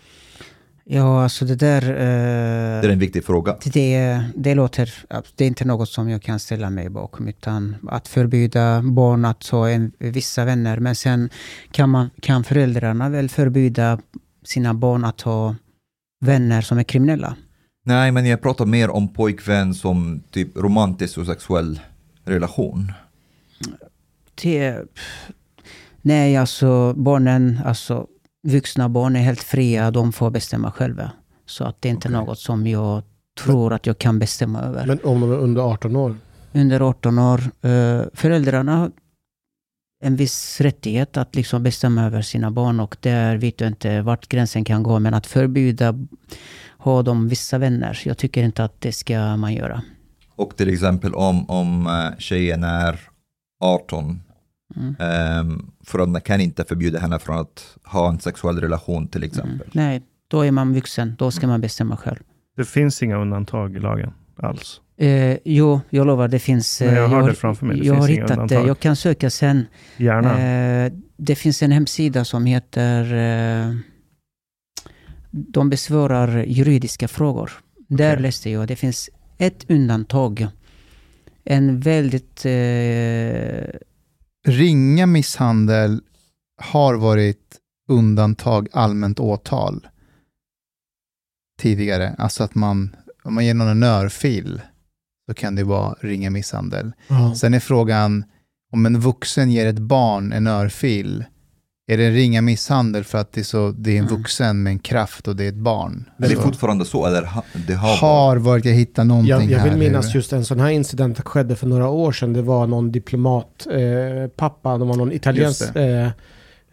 Ja, alltså det där... Det Eh, är en viktig fråga. det, det låter... Det är inte något som jag kan ställa mig bakom, utan att förbjuda barn att ha en, vissa vänner. Men sen kan, man, kan föräldrarna väl förbjuda sina barn att ha vänner som är kriminella. Nej, men jag pratar mer om pojkvän som typ romantisk och sexuell relation. Det, nej, alltså barnen, alltså vuxna barn är helt fria. De får bestämma själva. Så att det är inte Okej. något som jag tror att jag kan bestämma över. Men om de är under 18 år? under 18 år. Eh, föräldrarna en viss rättighet att liksom bestämma över sina barn och där vet jag inte vart gränsen kan gå. Men att förbjuda ha de vissa vänner, jag tycker inte att det ska man göra. Och till exempel om, om eh, tjejen är 18, Mm. ehm, föräldrarna kan inte förbjuda henne från att ha en sexuell relation till Mm. exempel. Nej, då är man vuxen. Då ska man bestämma själv. Det finns inga undantag i lagen alls. Eh, jo, jag lovar, det finns... Men jag eh, har har- det framför mig. Det jag finns har hittat det. undantag. Jag kan söka sen. Gärna. Eh, det finns en hemsida som heter... Eh, de besvarar juridiska frågor. Där Okej. läste jag. Det finns ett undantag. En väldigt... Eh, Ringa misshandel har varit undantag allmänt åtal tidigare. Alltså att man, om man ger någon en örfil så kan det vara ringa misshandel. Ja. Sen är frågan, om en vuxen ger ett barn en örfil, är det en ringa misshandel för att det är, så, det är en Mm. vuxen med en kraft och det är ett barn? Men det är fortfarande så, eller ha, det har, varit? har varit, jag hittar någonting Jag, jag här. vill minnas nu. just en sån här incident skedde för några år sedan. Det var någon diplomat, eh, pappa, det var någon italiensk, eh,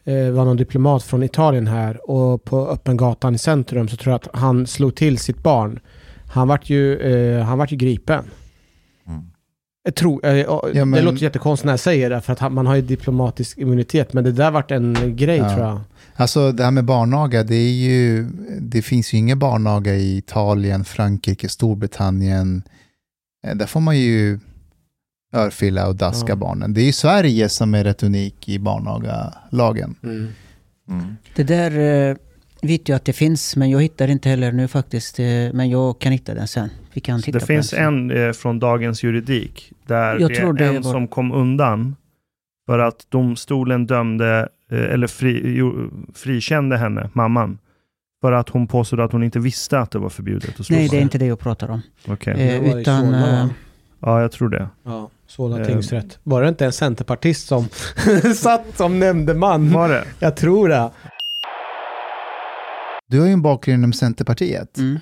eh, var någon diplomat från Italien här och på öppen gatan i centrum så tror jag att han slog till sitt barn. Han vart ju, eh, han vart ju gripen. Jag tror, eh, ja, men- Det låter jättekonstigt när jag säger det för att man har ju diplomatisk immunitet men det där vart en grej Ja. tror jag. Alltså det här med barnaga, det är ju, det finns ju ingen barnaga i Italien, Frankrike, Storbritannien. Eh, Där får man ju örfila och daska Ja. barnen. Det är ju Sverige som är rätt unik i barnagalagen. Mm. Mm. det där eh, vet jag att det finns, men jag hittar inte heller nu faktiskt. Men jag kan hitta den sen. Vi kan titta det på finns en eh, från Dagens Juridik där Jag det är det en var- som kom undan för att domstolen dömde, eh, eller fri, jo, frikände henne, mamman, för att hon påstod att hon inte visste att det var förbjudet att slå Nej, det är inte det jag pratar om. Okej. Eh, utan, va? eh, Ja, jag tror det. Ja, Solna Eh. tingsrätt. Var det inte en centerpartist som satt som nämndeman? Var det? Jag tror det. Du har ju en bakgrund inom Centerpartiet. Mm.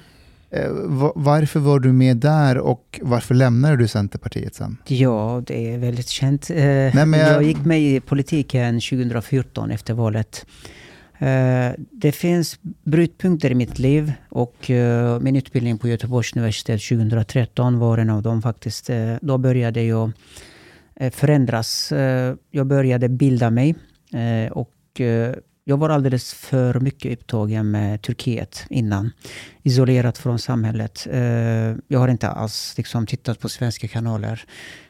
Eh, va- varför var du med där och varför lämnade du Centerpartiet sen? Ja, det är väldigt känt. Eh, men jag- jag... gick med i politiken 2014 efter valet. Eh, det finns brytpunkter i mitt liv och min utbildning på Göteborgs universitet 2013 var en av dem faktiskt. Då började jag förändras. Jag började bilda mig och jag var alldeles för mycket upptagen med Turkiet innan. Isolerat från samhället. Eh, jag har inte alls liksom, tittat på svenska kanaler.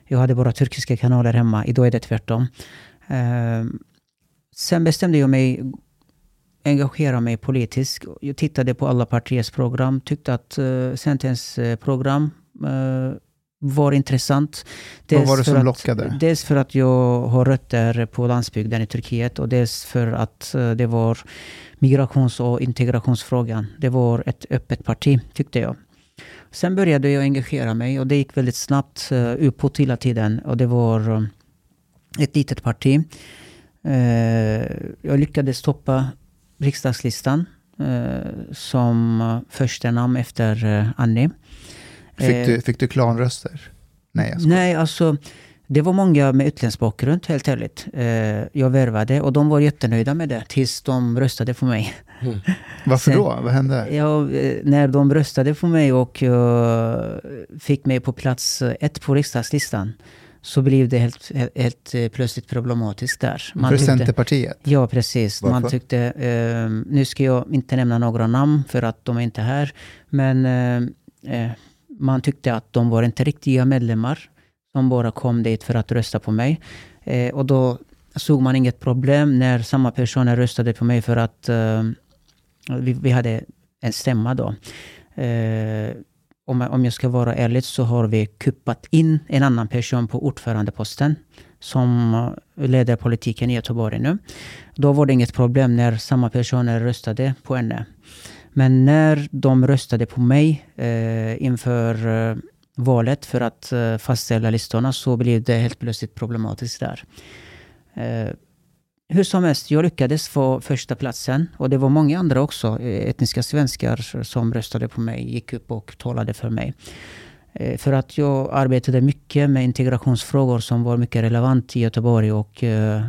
Jag hade bara turkiska kanaler hemma. Idag är det tvärtom. Eh, sen bestämde jag mig engagera mig politiskt. Jag tittade på alla partiers program. Tyckte att eh, Centerns program var intressant. Vad var det som att- lockade? Dels för att jag har rötter på landsbygden i Turkiet och dels för att eh, det var migrations och integrationsfrågan. Det var ett öppet parti, tyckte jag. Sen började jag engagera mig och det gick väldigt snabbt uh, uppåt hela tiden. Och det var eh, ett litet parti. Eh, jag lyckades stoppa riksdagslistan eh, som första namn efter Annie. Fick, Eh, du, fick du klanröster? Nej, jag skojar. Nej, alltså det var många med utländsk bakgrund, helt ärligt. Eh, jag värvade och de var jättenöjda med det tills de röstade för mig. Varför sen- då? Vad hände? Ja, eh, när de röstade för mig och eh, fick mig på plats eh, ett på riksdagslistan så blev det helt, helt, helt eh, plötsligt problematiskt där. Man För tyckte- Centerpartiet? Ja, precis. Man Varför? tyckte, eh, nu ska jag inte nämna några namn för att de är inte här, men eh, eh, man tyckte att de var inte riktiga medlemmar som bara kom dit för att rösta på mig. Eh, och då såg man inget problem när samma personer röstade på mig för att eh, vi, vi hade en stämma då. Eh, om, jag- om jag ska vara ärlig så har vi kuppat in en annan person på ordförandeposten som leder politiken i Göteborg nu. Då var det inget problem när samma personer röstade på henne. Men när de röstade på mig eh, inför eh, valet för att eh, fastställa listorna så blev det helt plötsligt problematiskt där. Eh, hur som helst, jag lyckades få första platsen och det var många andra också, eh, etniska svenskar som röstade på mig, gick upp och talade för mig. Eh, för att jag arbetade mycket med integrationsfrågor som var mycket relevant i Göteborg och eh,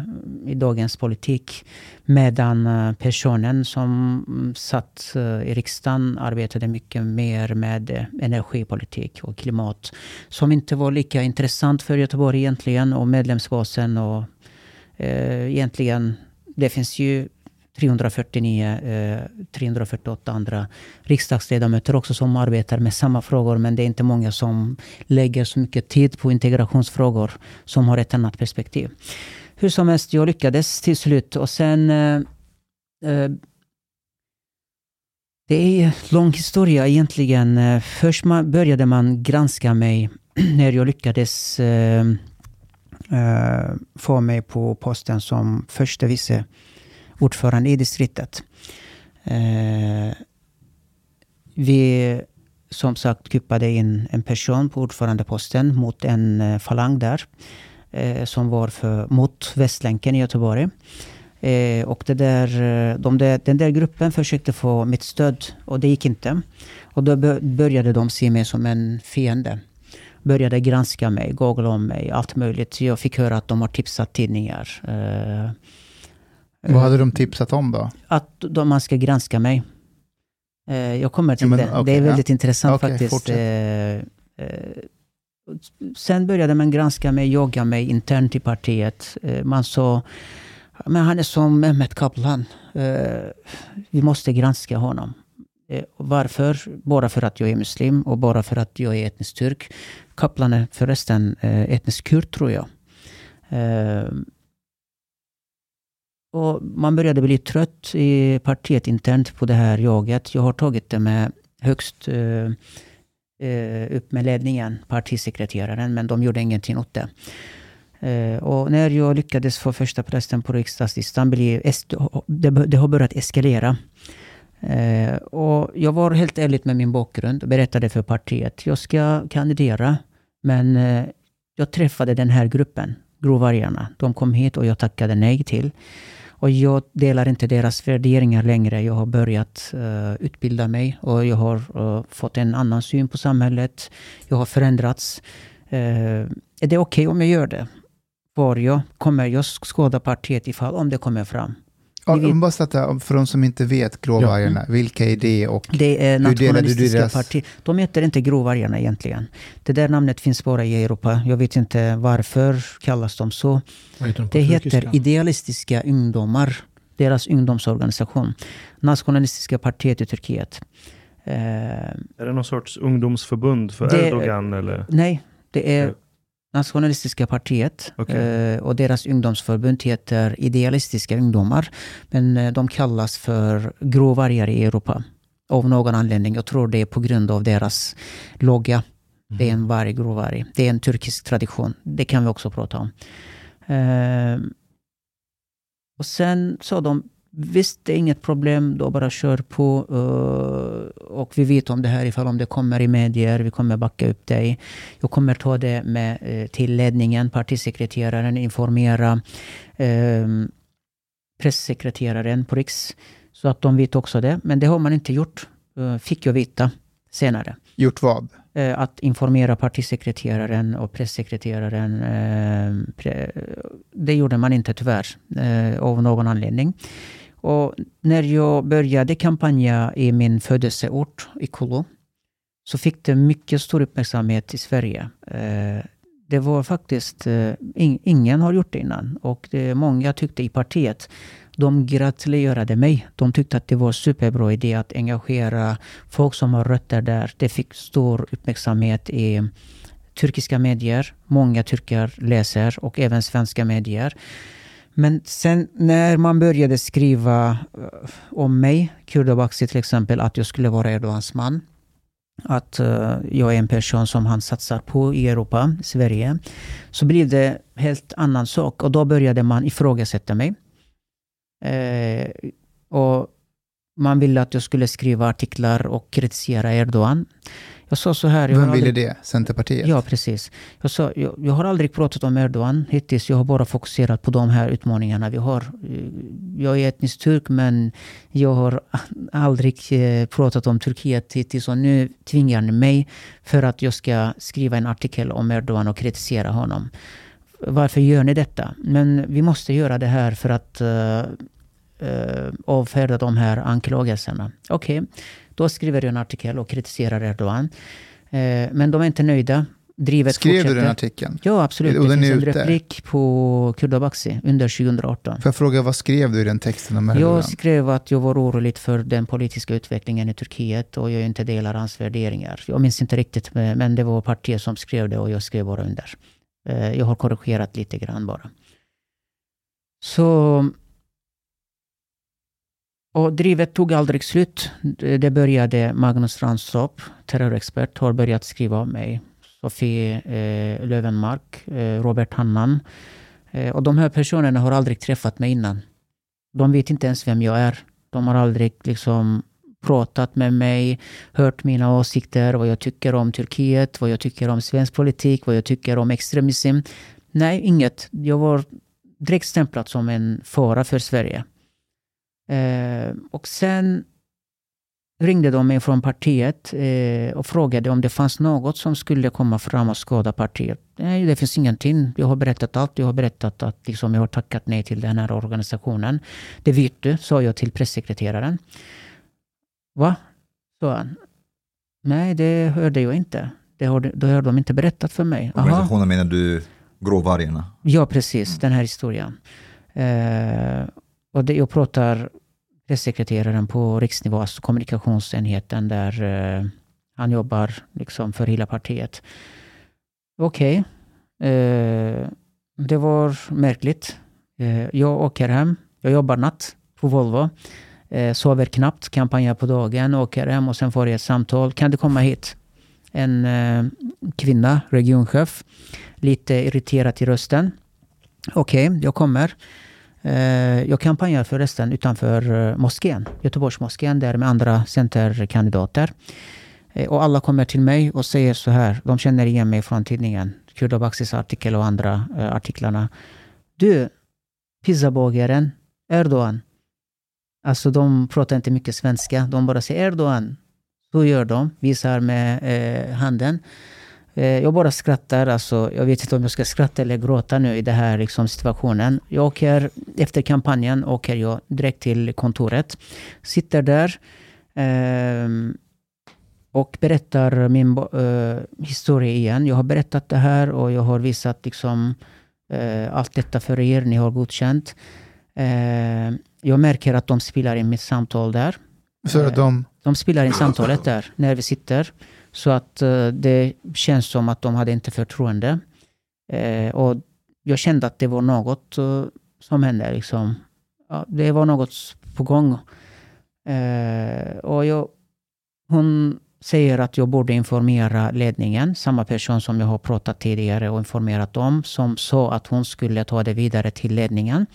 i dagens politik. Medan eh, personen som satt i riksdagen arbetade mycket mer med energipolitik och klimat. Som inte var lika intressant för Göteborg egentligen och medlemsbasen och egentligen, det finns ju 349, eh, 348 andra riksdagsledamöter också som arbetar med samma frågor. Men det är inte många som lägger så mycket tid på integrationsfrågor som har ett annat perspektiv. Hur som helst, jag lyckades till slut. Och sen... Eh, eh, det är en lång historia egentligen. Först man, började man granska mig när jag lyckades eh, eh, få mig på posten som första vice ordförande i distriktet. Eh, vi som sagt kuppade in en person på ordförandeposten mot en eh, falang där. Eh, som var för, mot Västlänken i Göteborg. Eh, och det där, eh, de där, den där gruppen försökte få mitt stöd och det gick inte. Och då började de se mig som en fiende. Började granska mig, googla om mig, allt möjligt. Jag fick höra att de har tipsat tidningar. Eh, vad hade de tipsat om då? att de, man ska granska mig. Eh, jag kommer till Ja, men, det. okej, det är väldigt intressant Okej, faktiskt. fortsätt. Eh, eh, sen började man granska mig, jaga mig internt i partiet. Eh, man sa, men han är som Mehmet Kaplan. Eh, vi måste granska honom. Eh, varför? Bara för att jag är muslim och bara för att jag är etnisk turk. Kaplan är förresten eh, etnisk kurd tror jag. Och man började bli trött i partiet internt på det här jaget. Jag har tagit det med högst eh, eh upp med ledningen, partisekreteraren, men de gjorde ingenting åt det. Eh, och när jag lyckades få första platsen på riksdagslistan, det, har börjat eskalera. Eh, och jag var helt ärlig med min bakgrund och berättade för partiet, jag ska kandidera, men jag träffade den här gruppen, Grovvargarna. De kom hit och jag tackade nej till. Och jag delar inte deras värderingar längre. Jag har börjat uh, utbilda mig och jag har uh, fått en annan syn på samhället. Jag har förändrats. Uh, är det okej om jag gör det? Var jag kommer jag skada partiet ifall om det kommer fram. Ja, bara sätta, för de som inte vet Gråvargarna, vilka är det och Det är Hur delade du nationalistiska deras- partier. De heter inte Grovvargarna egentligen. Det där namnet finns bara i Europa. Jag vet inte varför kallas de så. Heter de Det turkiska? heter Idealistiska ungdomar. Deras ungdomsorganisation. Nationalistiska partiet i Turkiet. Eh, Är det någon sorts ungdomsförbund för Det- Erdogan? Eller? nej, det är Ja. Nationalistiska partiet Okej. eh, och deras ungdomsförbund heter Idealistiska ungdomar. Men eh, de kallas för gråvargar i Europa. Av någon anledning. Jag tror det är på grund av deras logga. Det är en varg, gråvarg. Det är en turkisk tradition. Det kan vi också prata om. Eh, och sen sa de, visst det är inget problem, då bara kör på. eh, och vi vet om det här ifall om det kommer i medier, vi kommer backa upp dig. Jag kommer ta det med eh, till ledningen, partisekreteraren, informera eh, pressekreteraren på Riks. Så att de vet också det. Men det har man inte gjort, fick jag veta senare gjort vad? att informera partisekreteraren och pressekreteraren. Pre, det gjorde man inte tyvärr, av någon anledning. Och när jag började kampanja i min födelseort, i Kolo, så fick det mycket stor uppmärksamhet i Sverige. Eh, det var faktiskt, eh, ingen har gjort det innan. Och det, många tyckte i partiet, de gratulerade mig. De tyckte att det var superbra idé att engagera folk som har rötter där. Det fick stor uppmärksamhet i turkiska medier. Många turkar läser och även svenska medier. Men sen när man började skriva eh, om mig, Kurdobaxi till exempel, att jag skulle vara Erdogans man. Att eh, jag är en person som han satsar på i Europa, Sverige. Så blev det helt annan sak och då började man ifrågasätta mig. Eh, och man ville att jag skulle skriva artiklar och kritisera Erdogan. Jag sa så här. Vem ville aldrig- det? Centerpartiet? Ja, precis. Jag, sa, jag, jag har aldrig pratat om Erdogan hittills. Jag har bara fokuserat på de här utmaningarna vi har. Eh, Jag är etnisk turk, men jag har aldrig eh, pratat om Turkiet hittills. Och nu tvingar ni mig för att jag ska skriva en artikel om Erdogan och kritisera honom. Varför gör ni detta? Men vi måste göra det här för att uh, avfärda de här anklagelserna. Okej, då skriver jag en artikel och kritiserar Erdogan. Eh, men de är inte nöjda. Drivet Skrev fortsätter. du den artikeln? Ja, absolut. Och Det finns en ute? replik på Kurdobaxi under 2018. Får jag fråga, vad skrev du i den texten om Erdogan? Jag skrev att jag var orolig för den politiska utvecklingen i Turkiet och jag inte delar hans värderingar. Jag minns inte riktigt, men det var partiet som skrev det och jag skrev bara under. Eh, Jag har korrigerat lite grann bara. Så... Och drivet tog aldrig slut. Det började Magnus Ranstorp, terrorexpert, har börjat skriva om mig. Sofie eh, Lövenmark, eh, Robert Hannan. Eh, och de här personerna har aldrig träffat mig innan. De vet inte ens vem jag är. De har aldrig liksom pratat med mig, hört mina åsikter, vad jag tycker om Turkiet, vad jag tycker om svensk politik, vad jag tycker om extremism. Nej, inget. Jag var direkt stämplad som en fara för Sverige. Eh, och sen ringde de mig från partiet eh, och frågade om det fanns något som skulle komma fram och skada partiet. Nej, det finns ingenting. Jag har berättat allt. Jag har berättat att liksom, jag har tackat nej till den här organisationen. Det vet du, sa jag till pressekreteraren. Va? sa han. Nej, det hörde jag inte. Det har, det har de inte berättat för mig. Aha. Organisationen menar du Gråvargarna? Ja, precis. Den här historien. Eh, och det, jag pratar pressekreteraren på riksnivå, alltså kommunikationsenheten där eh, han jobbar liksom för hela partiet. Okej. Eh, det var märkligt. Eh, jag åker hem. Jag jobbar natt på Volvo. Eh, sover knappt, kampanjar på dagen, åker hem och sen får jag ett samtal. Kan du komma hit? En eh, kvinna, regionchef, lite irriterad i rösten. Okej, jag kommer. Eh, jag kampanjar förresten utanför eh, moskén, Göteborgsmoskén, där med andra centerkandidater. Eh, och alla kommer till mig och säger så här, de känner igen mig från tidningen, Kurdobaxis artikel och andra eh, artiklarna. Du, pizzabagaren, Erdogan. Alltså de pratar inte mycket svenska, de bara säger Erdogan. Så gör de, visar med eh, handen. Eh, jag bara skrattar, alltså, jag vet inte om jag ska skratta eller gråta nu i den här liksom, situationen. Jag åker, efter kampanjen åker jag direkt till kontoret. Sitter där ehm, och berättar min eh, historia igen. Jag har berättat det här och jag har visat liksom, eh, allt detta för er. Ni har godkänt. Eh, jag märker att de spelar in mitt samtal där. Så de, De spelar in samtalet där när vi sitter. Så att eh, det känns som att de hade inte förtroende. Eh, och jag kände att det var något eh, som hände. Liksom. Ja, det var något på gång. Och jag, hon säger att jag borde informera ledningen, samma person som jag har pratat tidigare och informerat om, som sa att hon skulle ta det vidare till ledningen.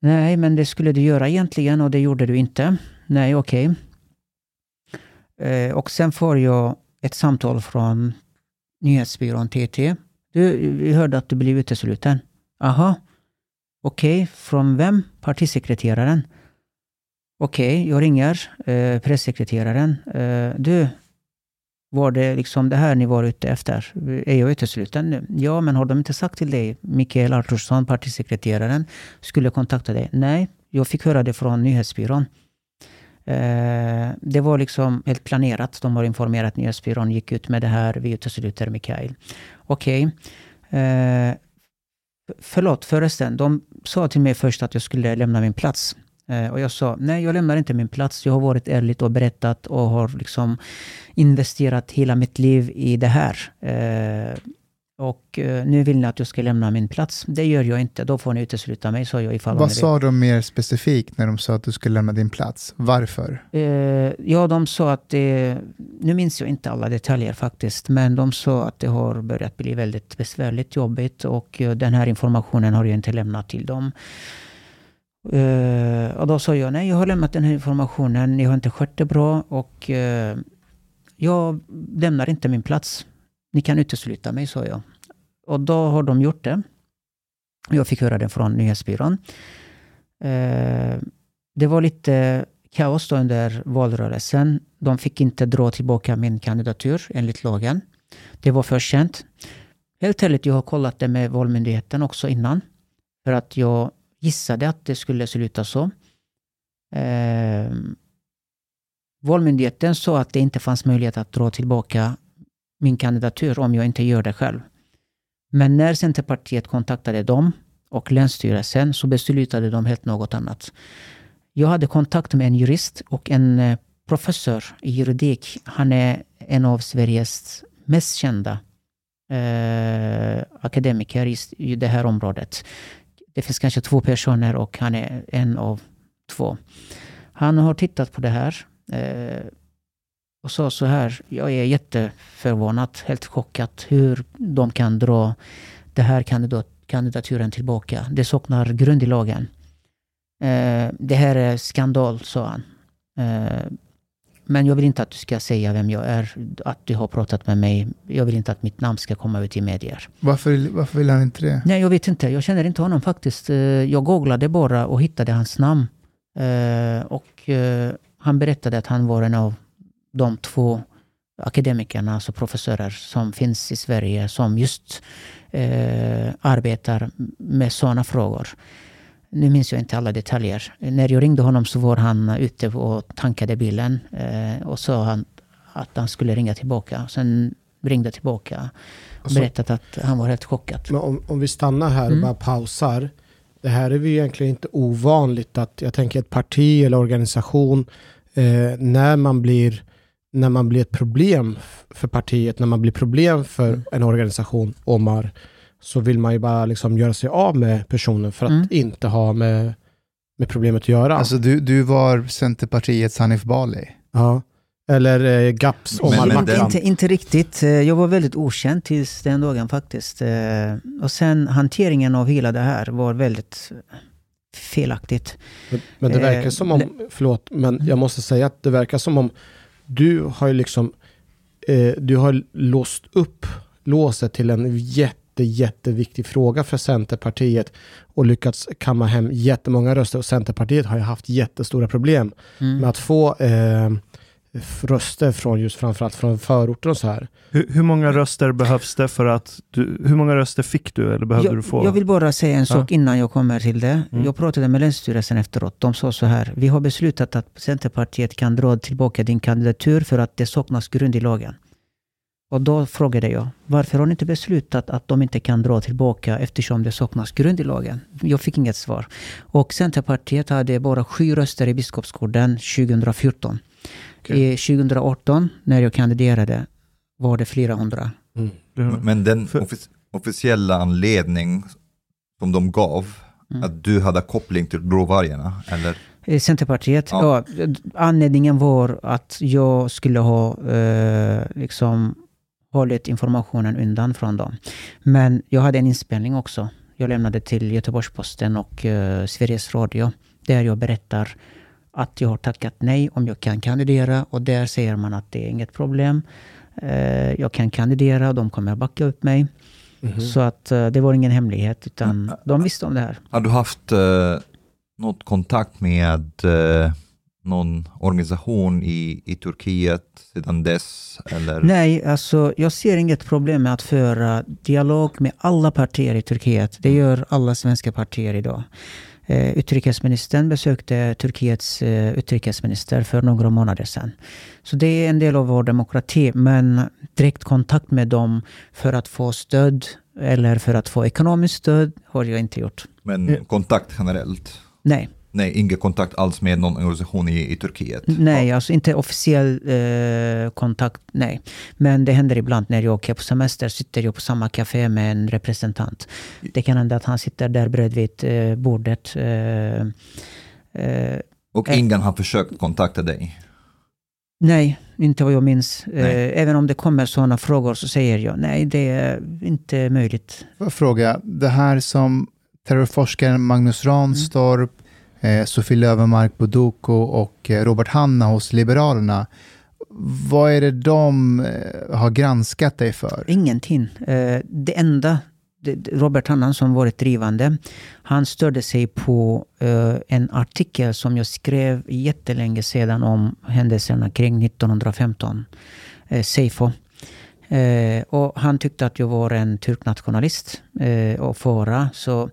Nej, men det skulle du göra egentligen och det gjorde du inte. Nej, okej. Okay. Eh, och sen får jag ett samtal från nyhetsbyrån TT. Du, vi hörde att du blev utesluten. Aha. Okej, från vem? Partisekreteraren. Okej, jag ringer eh, pressekreteraren. Eh, du, var det liksom det här ni var ute efter? Är jag utesluten nu? Ja, men har de inte sagt till dig, Mikael Artursson, partisekreteraren, skulle kontakta dig? Nej, jag fick höra det från nyhetsbyrån. Eh, det var liksom helt planerat. De har informerat nyhetsbyrån, gick ut med det här, vi utesluter Mikael. Okej. Eh, förlåt förresten, de sa till mig först att jag skulle lämna min plats. Eh, och jag sa, nej jag lämnar inte min plats. Jag har varit ärligt och berättat och har liksom investerat hela mitt liv i det här. Eh, och eh, nu vill ni att jag ska lämna min plats. Det gör jag inte. Då får ni utesluta mig, sa jag ifall Vad sa de mer specifikt när de sa att du skulle lämna din plats? Varför? Eh, ja, de sa att det... Nu minns jag inte alla detaljer faktiskt. Men de sa att det har börjat bli väldigt besvärligt, jobbigt. Och eh, den här informationen har jag inte lämnat till dem. Eh, och då sa jag, nej jag har lämnat den här informationen. Ni har inte skött det bra. Och jag lämnar inte min plats. Ni kan utesluta mig, sa jag. Och då har de gjort det. Jag fick höra det från nyhetsbyrån. Eh, det var lite kaos då under valrörelsen. De fick inte dra tillbaka min kandidatur enligt lagen. Det var för sent. Helt ärligt, jag har kollat det med Valmyndigheten också innan. För att jag gissade att det skulle sluta så. Eh, Valmyndigheten sa att det inte fanns möjlighet att dra tillbaka min kandidatur om jag inte gör det själv. Men när Centerpartiet kontaktade dem och Länsstyrelsen så beslutade de helt något annat. Jag hade kontakt med en jurist och en eh, professor i juridik. Han är en av Sveriges mest kända eh, akademiker i, i det här området. Det finns kanske två personer och han är en av två. Han har tittat på det här eh, och sa så här, jag är jätteförvånad, helt chockad hur de kan dra den här kandidat, kandidaturen tillbaka. Det saknar grund i lagen. Eh, det här är skandal, sa han. Eh, men jag vill inte att du ska säga vem jag är, att du har pratat med mig. Jag vill inte att mitt namn ska komma ut i medier. Varför, varför vill han inte det? Nej, jag vet inte. Jag känner inte honom faktiskt. Eh, Jag googlade bara och hittade hans namn. Eh, Och eh, han berättade att han var en av de två akademikerna, alltså professorer, som finns i Sverige som just eh, arbetar med sådana frågor. Nu minns jag inte alla detaljer. När jag ringde honom så var han ute och tankade bilen eh, och sa han att han skulle ringa tillbaka. Sen ringde tillbaka och så- berättade att han var helt chockad. Men om, om vi stannar här och Mm. bara pausar. Det här är ju egentligen inte ovanligt att jag tänker ett parti eller organisation eh, när man blir när man blir ett problem för partiet, när man blir problem för Mm. en organisation, Omar, så vill man ju bara liksom göra sig av med personen för att Mm. inte ha med, med problemet att göra. Alltså du, du var Centerpartiets Hanif Bali. ja. Eller eh, GAPS Men- Omar men Makram. den- Inte, inte riktigt. Eh, Jag var väldigt okänd tills den dagen faktiskt. Eh, Och sen hanteringen av hela det här var väldigt felaktigt. Men, men det Eh, verkar som om, förlåt, men jag måste säga att det verkar som om du har ju liksom, eh, du har låst upp låset till en jätte, jätteviktig fråga för Centerpartiet och lyckats kamma hem jättemånga röster. Och Centerpartiet har ju haft jättestora problem Mm. med att få eh, röster från just framförallt från förorter och så här. Hur, hur många röster behövs det för att du, hur många röster fick du eller behövde du få? Jag, jag vill bara säga en sak innan jag kommer till det. Mm. Jag pratade med Länsstyrelsen efteråt. De sa så här. Vi har beslutat att Centerpartiet kan dra tillbaka din kandidatur för att det saknas grund i lagen. Och då frågade jag, varför har ni inte beslutat att de inte kan dra tillbaka eftersom det saknas grund i lagen? Jag fick inget svar. Och Centerpartiet hade bara sju röster i Biskopsgården 2014. I 2018, när jag kandiderade, var det flera hundra. Du- Men den offic- officiella anledning som de gav, Mm. att du hade koppling till gråvargarna, eller? Eh, Centerpartiet, Ja. ja. anledningen var att jag skulle ha eh, liksom hållit informationen undan från dem. Men jag hade en inspelning också. Jag lämnade till Göteborgs-Posten och eh, Sveriges Radio. Där jag berättar att jag har tackat nej om jag kan kandidera. Och där säger man att det är inget problem. Eh, jag kan kandidera och de kommer backa upp mig. Mhm. Så att eh, det var ingen hemlighet utan de visste om det här. Har du haft eh, något kontakt med eh, någon organisation i, i Turkiet sedan dess? Eller? Nej, alltså jag ser inget problem med att föra dialog med alla partier i Turkiet. Det gör alla svenska partier idag. Eh, utrikesministern besökte Turkiets eh, utrikesminister för några månader sedan. Så det är en del av vår demokrati. Men direkt kontakt med dem för att få stöd eller för att få ekonomiskt stöd har jag inte gjort. Men kontakt generellt? Nej. Nej, ingen kontakt alls med någon organisation i, i Turkiet. Nej, alltså inte officiell eh, kontakt, nej. Men det händer ibland när jag åker på semester, sitter jag på samma café med en representant. Det kan hända att han sitter där bredvid eh, bordet. Eh, eh, Och Eh. ingen har försökt kontakta dig. nej, inte vad jag minns. Nej. Eh, även om det kommer sådana frågor så säger jag nej, det är inte möjligt. Får jag fråga, det här som terrorforskaren Magnus Ranstorp, eh, Sofie Löwenmark Buduko och eh, Robert Hanna hos Liberalerna, vad är det de eh, har granskat dig för? Ingenting. Eh, det enda Robert Hannan som varit drivande, han störde sig på eh, en artikel som jag skrev jättelänge sedan om händelserna kring 1915, uh, Seifo. Och han tyckte att jag var en turknationalist uh, och fara. Så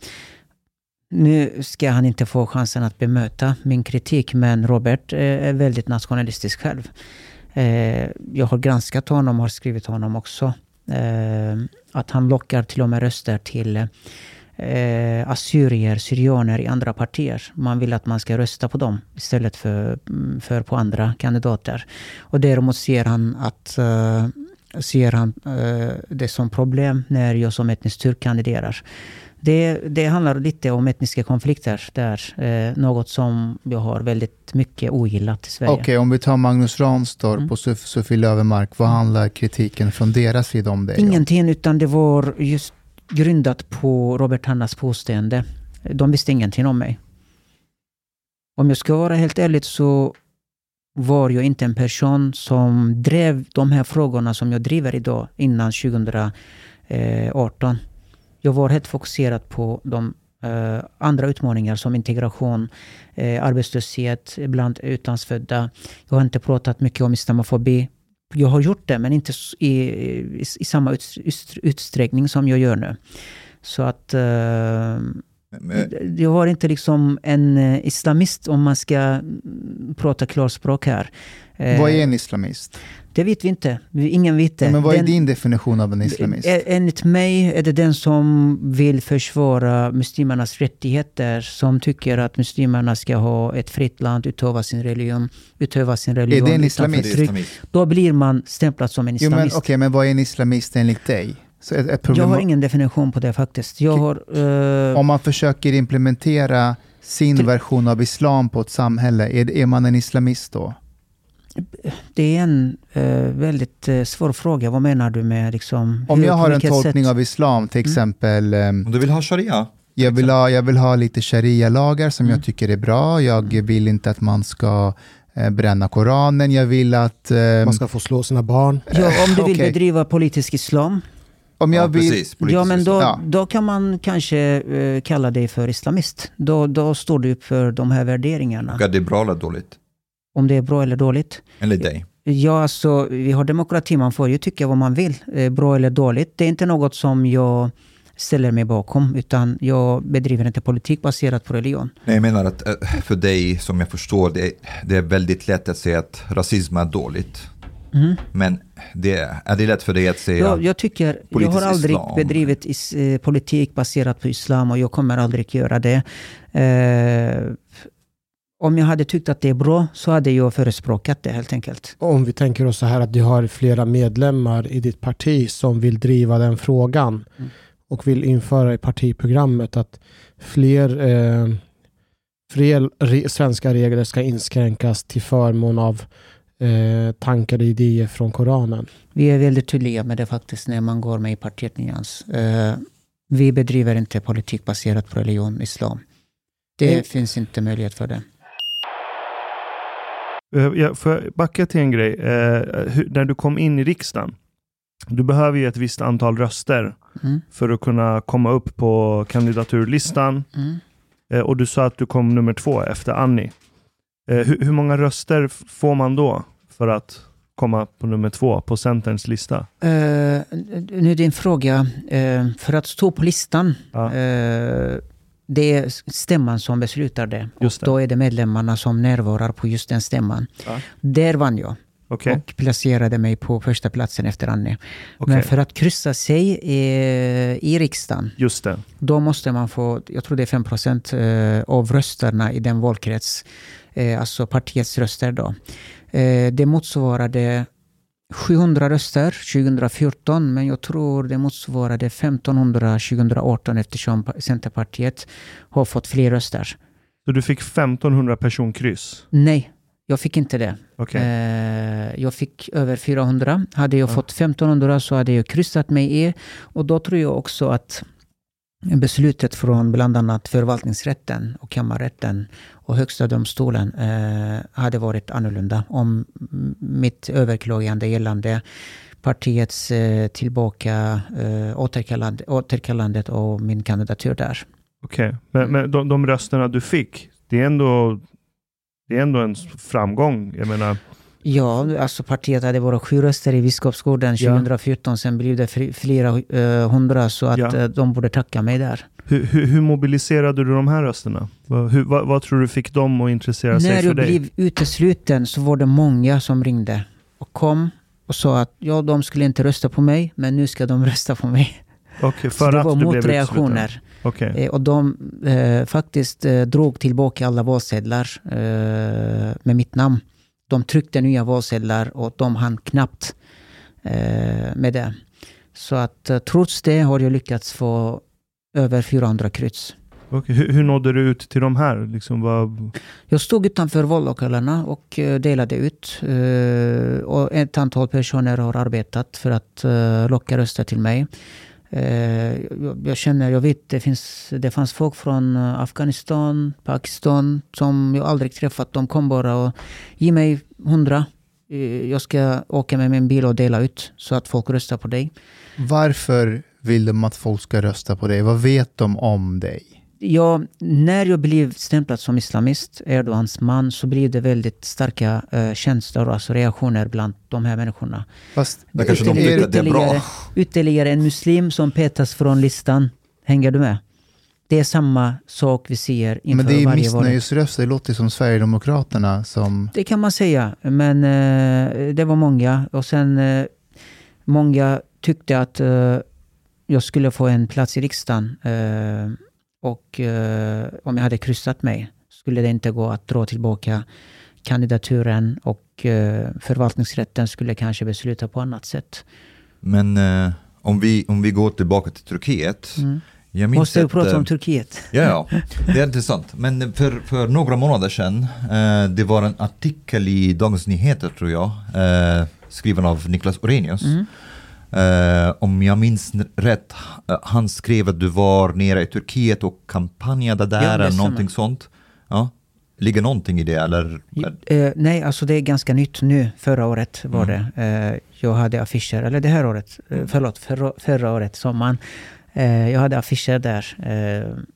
nu ska han inte få chansen att bemöta min kritik, men Robert eh, är väldigt nationalistisk själv. Eh, jag har granskat honom och har skrivit honom också. Eh, att han lockar till och med röster till assyrier, syrianer i andra partier. Man vill att man ska rösta på dem istället för, mm, för på andra kandidater. Och däremot ser han att ser han det som problem när jag som etnisk turk kandiderar. Det, det handlar lite om etniska konflikter där. Eh, något som jag har väldigt mycket ogillat i Sverige. Okej, om vi tar Magnus Ranstorp Mm. och Sof- Sofie Löwenmark, vad handlar kritiken från deras sida om om? Ingenting, utan det var just grundat på Robert Hannas påstående. De visste ingenting om mig. Om jag ska vara helt ärlig så var jag inte en person som drev de här frågorna som jag driver idag innan 2018. Jag var helt fokuserad på de eh, andra utmaningar som integration, eh, arbetslöshet bland utlandsfödda. Jag har inte pratat mycket om islamofobi. Jag har gjort det, men inte i, i, i samma ut, ut, utsträckning som jag gör nu. Så att Men- jag var inte liksom en islamist om man ska mm, prata klarspråk här. Vad är en islamist? Det vet vi inte. Ingen vet det. Men vad är Den- din definition av en islamist? Enligt mig är det den som vill försvara muslimernas rättigheter, som tycker att muslimerna ska ha ett fritt land, utöva sin religion, utöva sin religion det en islamist? Islamist. Då blir man stämplad som en Jo, men islamist. okej, men vad är en islamist enligt dig? Så ett, ett problem, jag har ingen definition på det faktiskt. Jag har... eh, Om man försöker implementera sin Till- version av islam på ett samhälle, är, är man en islamist då? Det är en eh, väldigt eh, svår fråga. Vad menar du med liksom... Om hur- jag har en tolkning sätt? av islam, till Mm. exempel, ehm, Om du vill ha sharia? jag, vill ha, jag vill ha lite sharia-lagar som Mm. jag tycker är bra, jag vill inte att man ska eh, bränna Koranen, jag vill att... ehm, Man ska få slå sina barn. Ja, om du vill Okej. bedriva politisk islam, om jag ja, vill, precis. ja, men då, Ja. då kan man kanske eh, kalla dig för islamist. Då, då står du upp för de här värderingarna. Och är det bra eller dåligt? Om det är bra eller dåligt. Eller dig? Ja, alltså, vi har demokrati, man får ju tycka vad man vill. Eh, bra eller dåligt. Det är inte något som jag ställer mig bakom, utan jag bedriver inte politik baserat på religion. Nej, jag menar att eh, för dig, som jag förstår, det är, det är väldigt lätt att säga att rasism är dåligt. Mhm. Men det, är det lätt för dig att säga? Jag, jag tycker, jag har aldrig islam. bedrivit is, eh, politik baserat på islam och jag kommer aldrig göra det. Eh, om jag hade tyckt att det är bra så hade jag förespråkat det helt enkelt. Om vi tänker oss så här att du har flera medlemmar i ditt parti som vill driva den frågan Mm. och vill införa i partiprogrammet att fler, eh, fler re, svenska regler ska inskränkas till förmån av eh, tankar och idéer från Koranen. Vi är väldigt tydliga med det faktiskt när man går med i partiet Nyans. Eh, vi bedriver inte politik baserat på religion, islam. Det finns inte möjlighet för det. Eh, Jag får jag backa till en grej? Eh, hur, när du kom in i riksdagen, du behöver ju ett visst antal röster Mm. för att kunna komma upp på kandidaturlistan. Mm. Eh, och du sa att du kom nummer två efter Annie. Eh, hur, hur många röster får man då för att komma på nummer två på Centerns lista? Eh, nu är din fråga, eh, för att stå på listan, Ja. eh, det är stämman som beslutar det. Och då är det medlemmarna som närvarar på just den stämman. Ja. Där vann jag. Okej. och placerade mig på första platsen efter Annie. okej. Men för att kryssa sig i, i riksdagen, Just det. då måste man få, jag tror det är 5 procent eh, av rösterna i den valkrets, eh, alltså partiets röster då. Eh, Det motsvarade 700 röster 2014, men jag tror det motsvarade 1500 2018 eftersom Centerpartiet har fått fler röster. Så du fick 1500 personkryss? Nej, jag fick inte det. Okej. Eh, jag fick över 400. Hade jag Ja. fått 1500 så hade jag kryssat mig i. Och då tror jag också att beslutet från bland annat förvaltningsrätten och kammarrätten och högsta domstolen eh, hade varit annorlunda om mitt överklagande gällande partiets eh, tillbaka eh, återkallande, återkallandet av min kandidatur där. Okej. Men, men de, de rösterna du fick, det är ändå, det är ändå en framgång. Jag menar, Ja, alltså partiet hade bara sju röster i Biskopsgården Ja. 2014. Sen blev det flera eh, hundra så att Ja. eh, de borde tacka mig där. hur, hur, hur mobiliserade du de här rösterna? Vad, hur, vad, vad tror du fick dem att intressera sig När för jag dig? blev utesluten så var det många som ringde och kom och sa att ja, de skulle inte rösta på mig, men nu ska de rösta på mig. Okej, Så för det var motreaktioner. Okej. Eh, och de eh, faktiskt eh, drog tillbaka alla valsedlar eh, med mitt namn. De tryckte nya valsedlar och de hann knappt eh, med det. Så att eh, trots det har jag lyckats få över 400 kryss. Okej, Hur, hur nådde du ut till de här? Liksom, vad, Jag stod utanför vallokalerna och eh, delade ut. eh, Och ett antal personer har arbetat för att locka röster till mig. Jag, jag känner, jag vet, det, finns, det fanns folk från eh, Afghanistan, Pakistan som jag aldrig träffat. De kom bara och ge mig hundra. Eh, jag ska åka med min bil och dela ut så att folk röstar på dig. Varför vill de att folk ska rösta på dig? Vad vet de om dig? Ja, när jag blev stämplad som islamist, Erdogans man, så blev det väldigt starka eh, känslor, alltså reaktioner bland de här människorna. Fast Där kanske de tycker att det är bra. ytterligare- en muslim som petas från listan. Hänger du med? Det är samma sak vi ser inför men det är varje val. missnöjesröster, det låter som Sverigedemokraterna som... Det kan man säga, men eh, det var många. Och sen eh, många tyckte att eh, jag skulle få en plats i riksdagen. Eh, och eh, om jag hade kryssat mig skulle det inte gå att dra tillbaka kandidaturen och eh, förvaltningsrätten skulle kanske besluta på annat sätt. Men eh, om, vi, om vi går tillbaka till Turkiet. Mm. Jag minns Måste att, prata eh, om Turkiet? Ja, ja, det är intressant. Men för, för några månader sedan, eh, det var en artikel i Dagens Nyheter tror jag, eh, skriven av Niklas Orenius. Mm. Eh, om jag minns rätt, eh, han skrev att du var nere i Turkiet och kampanjade där Ja, eller någonting sånt. Ja. Ligger någonting i det eller? Eh, nej, alltså det är ganska nytt nu. Förra året var Mm. det. Eh, jag hade affischer, eller det här året, eh, förlåt, förra, förra året, sommaren. Eh, jag hade affischer där.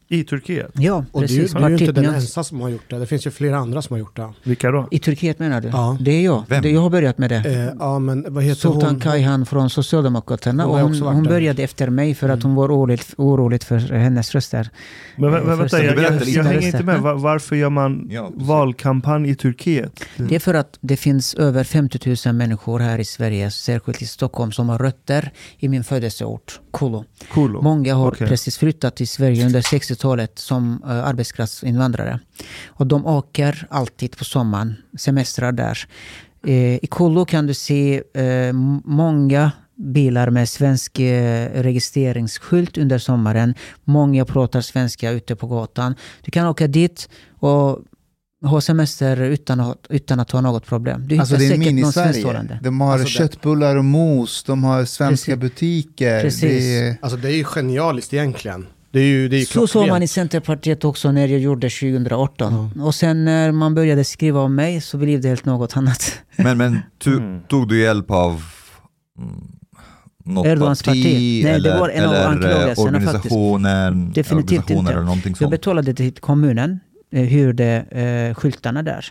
Eh, I Turkiet? ja, Och precis. du, du är ju inte den ensam som har gjort det. Det finns ju flera andra som har gjort det. Vilka då? I Turkiet menar du? Ja. Det är jag. Vem? Det, jag har börjat med det. Eh, ja, men vad heter Sultan hon? Kayhan från Socialdemokraterna. Hon hon, hon där. började efter mig för att hon var orolig, orolig för hennes röster. Men, vä- Eh, vä- vänta, första- jag, jag, lite. jag hänger inte med. Varför gör man Ja, valkampanj i Turkiet? Det är för att det finns över 50 000 människor här i Sverige, särskilt i Stockholm, som har rötter i min födelseort, Kolo. Cool. Många har Okej. precis flyttat till Sverige under 60-talet som uh, arbetskraftsinvandrare. Och de åker alltid på sommaren, semestrar där. Eh, I Kolo kan du se eh, många bilar med svensk eh, registreringsskylt under sommaren. Många pratar svenska ute på gatan. Du kan åka dit och ha semester utan att, utan att ha något problem. Du Alltså det är mini-Sverige. De har Alltså köttbullar och mos, de har svenska Precis. butiker. Precis. Det är, Alltså det är ju genialiskt egentligen. Det är ju, det är ju Så såg man i Centerpartiet också när jag gjorde 2018. Och sen när man började skriva om mig så blev det helt något annat. Men, men tu, Mm. tog du hjälp av mm, något Erdogans parti, parti. Nej, det eller, var en av eller eh, anklagelserna organisationen? Definitivt organisationer inte. Jag betalade till kommunen, eh, hyrde eh, skyltarna där.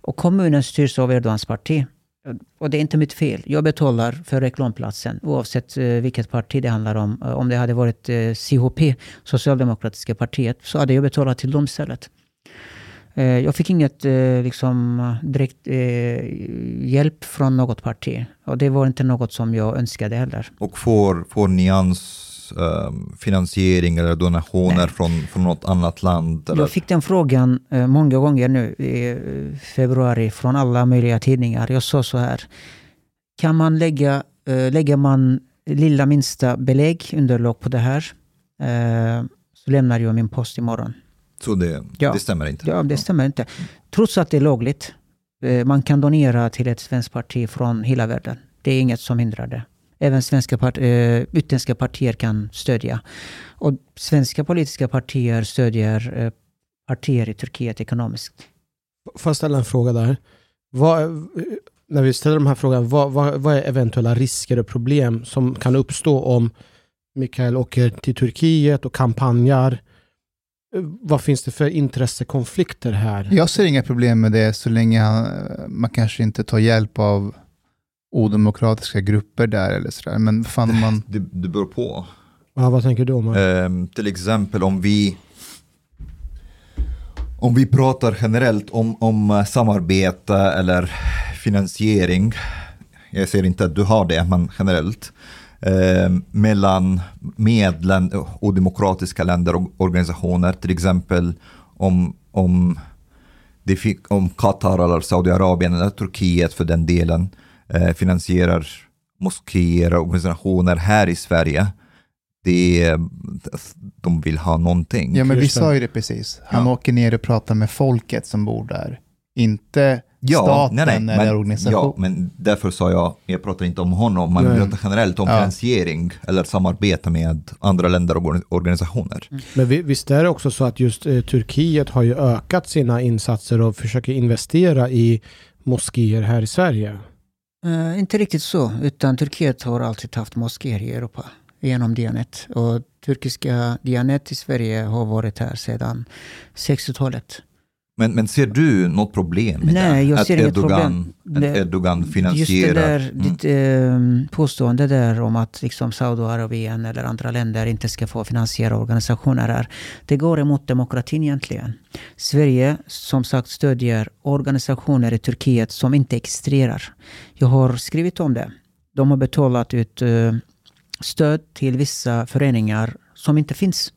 Och kommunen styrs av Erdogans parti. Och det är inte mitt fel. Jag betalar för reklamplatsen oavsett eh, vilket parti det handlar om. Eh, om det hade varit eh, CHP, Socialdemokratiska partiet, så hade jag betalat till dem istället. Jag fick inget liksom, direkt eh, hjälp från något parti. Och det var inte något som jag önskade heller. Och får, får nyans finansiering eller donationer Nej. från, från något annat land? Eller? Jag fick den frågan eh, många gånger nu i eh, februari från alla möjliga tidningar. Jag sa så här. Kan man lägga, eh, lägger man lilla minsta belägg, underlag på det här, eh, så lämnar jag min post imorgon. Så det, Ja. det stämmer inte? Ja, det stämmer inte. Trots att det är lagligt. Eh, Man kan donera till ett svenskt parti från hela världen. Det är inget som hindrar det. Även svenska part, eh, utländska partier kan stödja. Och svenska politiska partier stödjer eh, partier i Turkiet ekonomiskt. Får jag ställa en fråga där? Vad, när vi ställer de här frågorna, vad, vad, vad är eventuella risker och problem som kan uppstå om Mikael åker till Turkiet och kampanjar? Eh, Vad finns det för intressekonflikter här? Jag ser inga problem med det så länge han, man kanske inte tar hjälp av odemokratiska grupper där eller sådär. Men fan man... Det, det beror på. Ja, vad tänker du om? Ehm, till exempel om vi om vi pratar generellt om, om eh, samarbete eller finansiering, jag ser inte att du har det, men generellt, eh, mellan medlen och demokratiska länder och organisationer, till exempel om, om, det fick, om Qatar eller Saudiarabien eller Turkiet för den delen eh, finansierar moskéer och organisationer här i Sverige, det, de vill ha någonting. Ja, men vi sa ju det precis. Han Ja. åker ner och pratar med folket som bor där. Inte Ja, staten nej, nej, eller men, organisation. Ja, men därför sa jag, jag pratar inte om honom, man Nej. pratar generellt om Ja. finansiering eller samarbete med andra länder och or- organisationer. Men vi- visst är det också så att just eh, Turkiet har ju ökat sina insatser och försöker investera i moskéer här i Sverige. Eh, inte riktigt så, utan Turkiet har alltid haft moskéer i Europa genom Dianet. Och turkiska Dianet i Sverige har varit här sedan 60-talet. Men, men ser du något problem med Nej, det? jag att ser inget Erdogan, problem. Att Erdogan Just det finansierar? där Mm. ditt eh, påstående där om att liksom Saudiarabien eller andra länder inte ska få finansiera organisationer här. Det går emot demokratin egentligen. Sverige som sagt stödjer organisationer i Turkiet som inte existerar. Jag har skrivit om det. De har betalat ut eh, stöd till vissa föreningar som inte finns.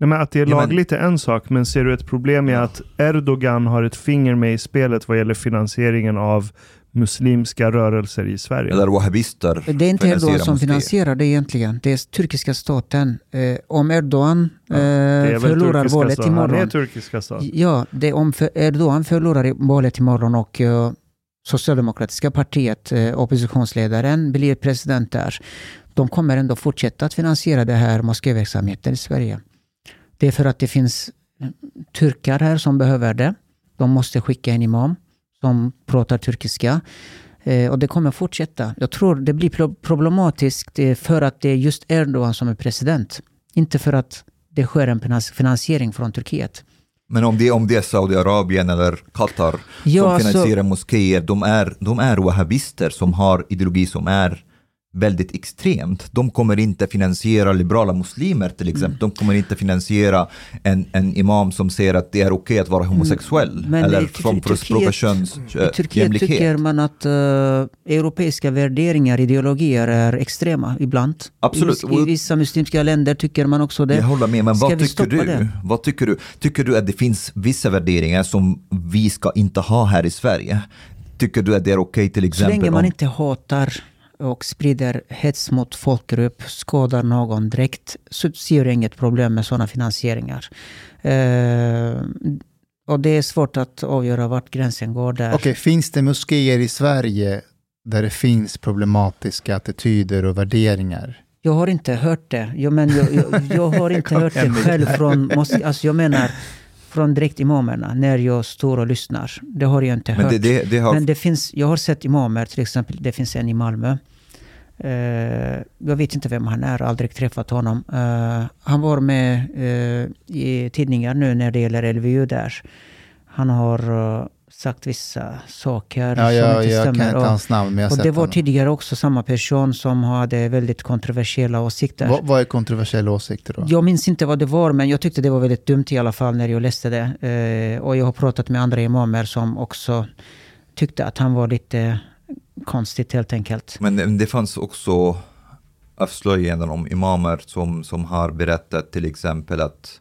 Nej, men att det är Ja, men- lagligt är en sak, men ser du ett problem i att Erdogan har ett finger med i spelet vad gäller finansieringen av muslimska rörelser i Sverige? Eller wahhabister Det är inte Erdogan som finansierar det egentligen. Det är turkiska staten. Eh, om Erdogan Ja, eh, är förlorar valet staten. Han är imorgon. turkiska staten. Ja, det, om för Erdogan förlorar i valet imorgon och uh, Socialdemokratiska partiet, eh, oppositionsledaren, blir president där. De kommer ändå fortsätta att finansiera det här moskéverksamheten i Sverige. Det är för att det finns turkar här som behöver det. De måste skicka en imam som pratar turkiska. Eh, och det kommer fortsätta. Jag tror det blir pro- problematiskt eh, för att det är just Erdogan som är president. Inte för att det sker en finans- finansiering från Turkiet. Men om det, om det är Saudiarabien eller Qatar Ja, som alltså- finansierar moskéer, de är, de är wahhabister som har ideologi som är väldigt extremt. De kommer inte finansiera liberala muslimer till exempel. Mm. De kommer inte finansiera en, en imam som säger att det är okej att vara homosexuell. Mm. Men eller som förespråkar köns, I Turkiet jämlikhet. tycker man att eh, europeiska värderingar, ideologier är extrema ibland. Absolut. I, I vissa muslimska länder tycker man också det. Jag håller med, men vad tycker du? det? Vad tycker du? Tycker du att det finns vissa värderingar som vi ska inte ha här i Sverige? Tycker du att det är okej till Så exempel länge man om... inte hatar och sprider hets mot folkgrupp, skadar någon direkt, så ser jag inget problem med sådana finansieringar. Eh, och det är svårt att avgöra vart gränsen går där. Okej, finns det moskéer i Sverige där det finns problematiska attityder och värderingar? Jag har inte hört det. Jag, men jag, jag, jag har inte hört det själv från, alltså jag menar, från direkt imamerna, när jag står och lyssnar. Det har jag inte Men hört. det, det, det har... Men det finns, jag har sett imamer, till exempel, det finns en i Malmö. Eh, jag vet inte vem han är, aldrig träffat honom. Eh, han var med eh, i tidningar nu när det gäller LVU där. Han har uh, sagt vissa saker Ja, som jag, inte jag kan stämmer. inte Och- hans namn, men jag och det var honom. tidigare också samma person som hade väldigt kontroversiella åsikter. Vad, vad är kontroversiella åsikter då? Jag minns inte vad det var, men jag tyckte det var väldigt dumt i alla fall när jag läste det. Eh, och jag har pratat med andra imamer som också tyckte att han var lite konstigt helt enkelt. Men det, det fanns också avslöjanden om imamer som, som har berättat till exempel att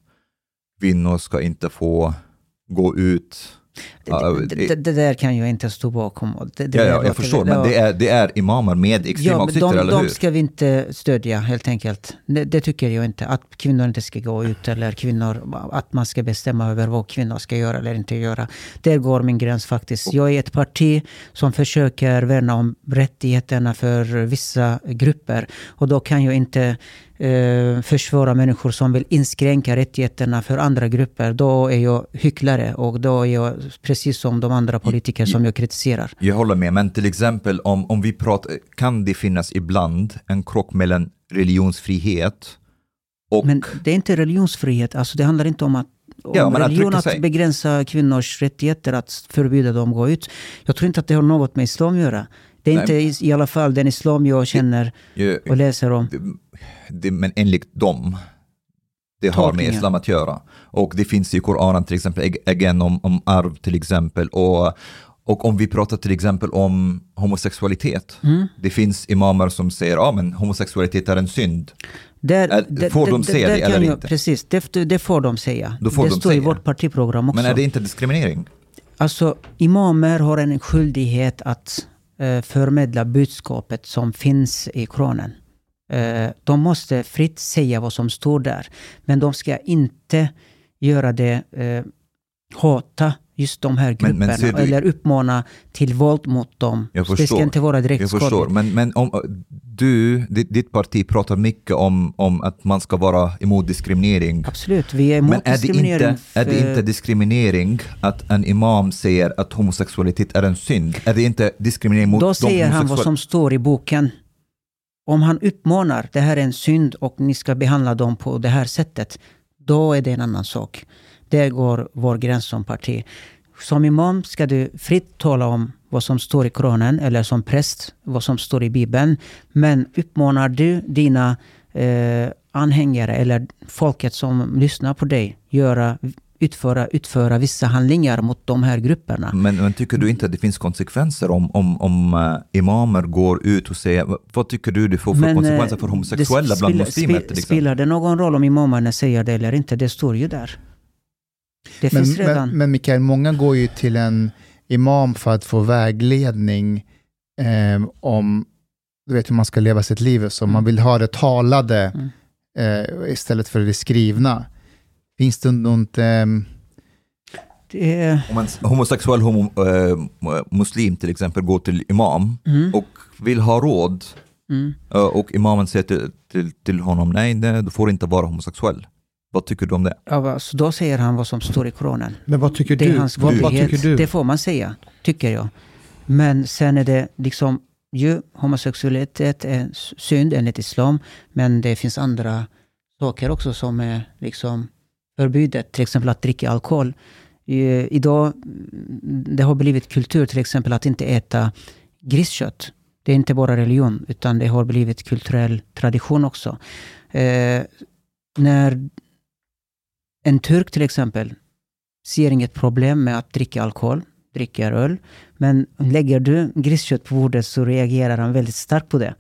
kvinnor ska inte få gå ut. Ja, Det, det, där kan jag inte stå bakom. Det, det ja, ja, jag förstår, men det är, det är imamer med extrema Ja, men åsikter, de, eller de hur? ska vi inte stödja helt enkelt. Det, det tycker jag inte. Att kvinnor inte ska gå ut eller kvinnor, att man ska bestämma över vad kvinnor ska göra eller inte göra. Där går min gräns faktiskt. Jag är ett parti som försöker värna om rättigheterna för vissa grupper. Och då kan jag inte eh, försvara människor som vill inskränka rättigheterna för andra grupper. Då är jag hycklare och då är jag precis som de andra politiker som jag kritiserar. Jag håller med, men till exempel om, om vi pratar, kan det finnas ibland en krock mellan religionsfrihet och... Men det är inte religionsfrihet. Alltså det handlar inte om att om Ja, att religion att, sig. begränsa kvinnors rättigheter, att förbjuda dem att gå ut. Jag tror inte att det har något med islam att göra. Det är Nej. inte i, i alla fall den islam jag känner och läser om. det, det, men enligt dem, det har med islam att göra. Och det finns i Koranen till exempel, again om, om arv till exempel. Och, och om vi pratar till exempel om homosexualitet. Mm. Det finns imamer som säger att ah, men homosexualitet är en synd. Där, Är- där- får de säga det eller jag, inte? Precis, det, det får de säga. Får det de står i säga. vårt partiprogram också. Men är det inte diskriminering? Alltså, imamer har en skyldighet att Eh, förmedla budskapet som finns i Koranen. Eh, de måste fritt säga vad som står där. Men de ska inte göra det, eh, hata just de här Men- men grupperna ser du- eller uppmana till våld mot dem. Jag det förstår. ska inte vara direkt Jag förstår, skadligt. men, men om, du, ditt, ditt parti pratar mycket om, om att man ska vara emot diskriminering. Absolut, vi är emot Men är det, diskriminering. inte, är det för- inte diskriminering att en imam säger att homosexualitet är en synd? Är det inte diskriminering mot Då säger han vad som står i boken. Om han uppmanar, det här är en synd och ni ska behandla dem på det här sättet. Då är det en annan sak. Där går vår gräns som parti. Som imam ska du fritt tala om vad som står i Koranen eller som präst vad som står i Bibeln. Men uppmanar du dina eh, anhängare eller folket som lyssnar på dig göra, utföra, utföra vissa handlingar mot de här grupperna. Men, men tycker du inte att det finns konsekvenser om, om, om eh, imamer går ut och säger, vad- tycker du det får för Men, konsekvenser eh, för homosexuella bland muslimer exempel? Spelar det någon roll om imamerna säger det eller inte? Det står ju där. Det Men, finns redan. men, men Mikael, många går ju till en imam för att få vägledning eh, om du vet hur man ska leva sitt liv. Så man vill ha det talade Mm. eh, istället för det skrivna. Finns det något... Eh, det Om en homosexuell homo, eh, muslim till exempel går till imam mm, och vill ha råd mm. eh, och imamen säger till, till, till honom, nej, nej, du får inte vara homosexuell. Vad tycker du om det? Ja, så då säger han vad som står i Koranen. Men vad tycker Det är du? hans Vad, vad tycker du? Det får man säga, tycker jag. Men sen är det liksom, ju homosexualitet är synd enligt islam, men det finns andra saker också som är liksom förbjudet. Till exempel att dricka alkohol. Idag, mm, det har blivit kultur till exempel att inte äta griskött. Det är inte bara religion, utan det har blivit kulturell tradition också. Eh, när en turk till exempel ser inget problem med att dricka alkohol, dricker öl. Men lägger du griskött på bordet så reagerar han väldigt starkt på det.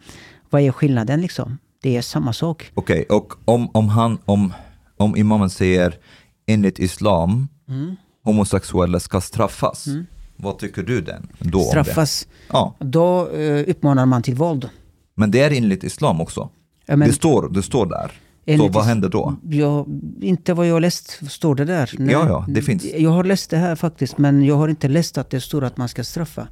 Vad är skillnaden liksom? Det är samma sak. Okej, och om, om, han, om, om imamen säger enligt islam, Mm. homosexuella ska straffas, Mm. vad tycker du den, då? Straffas. Ja, Då eh, uppmanar man till våld. men det är enligt islam också. Ja, men det, står, det står där. Så enligt vad is- händer då? Jag, inte vad jag läst står det där. Nej. Ja, ja, det finns. Jag har läst det här faktiskt, men jag har inte läst att det står att man ska straffa.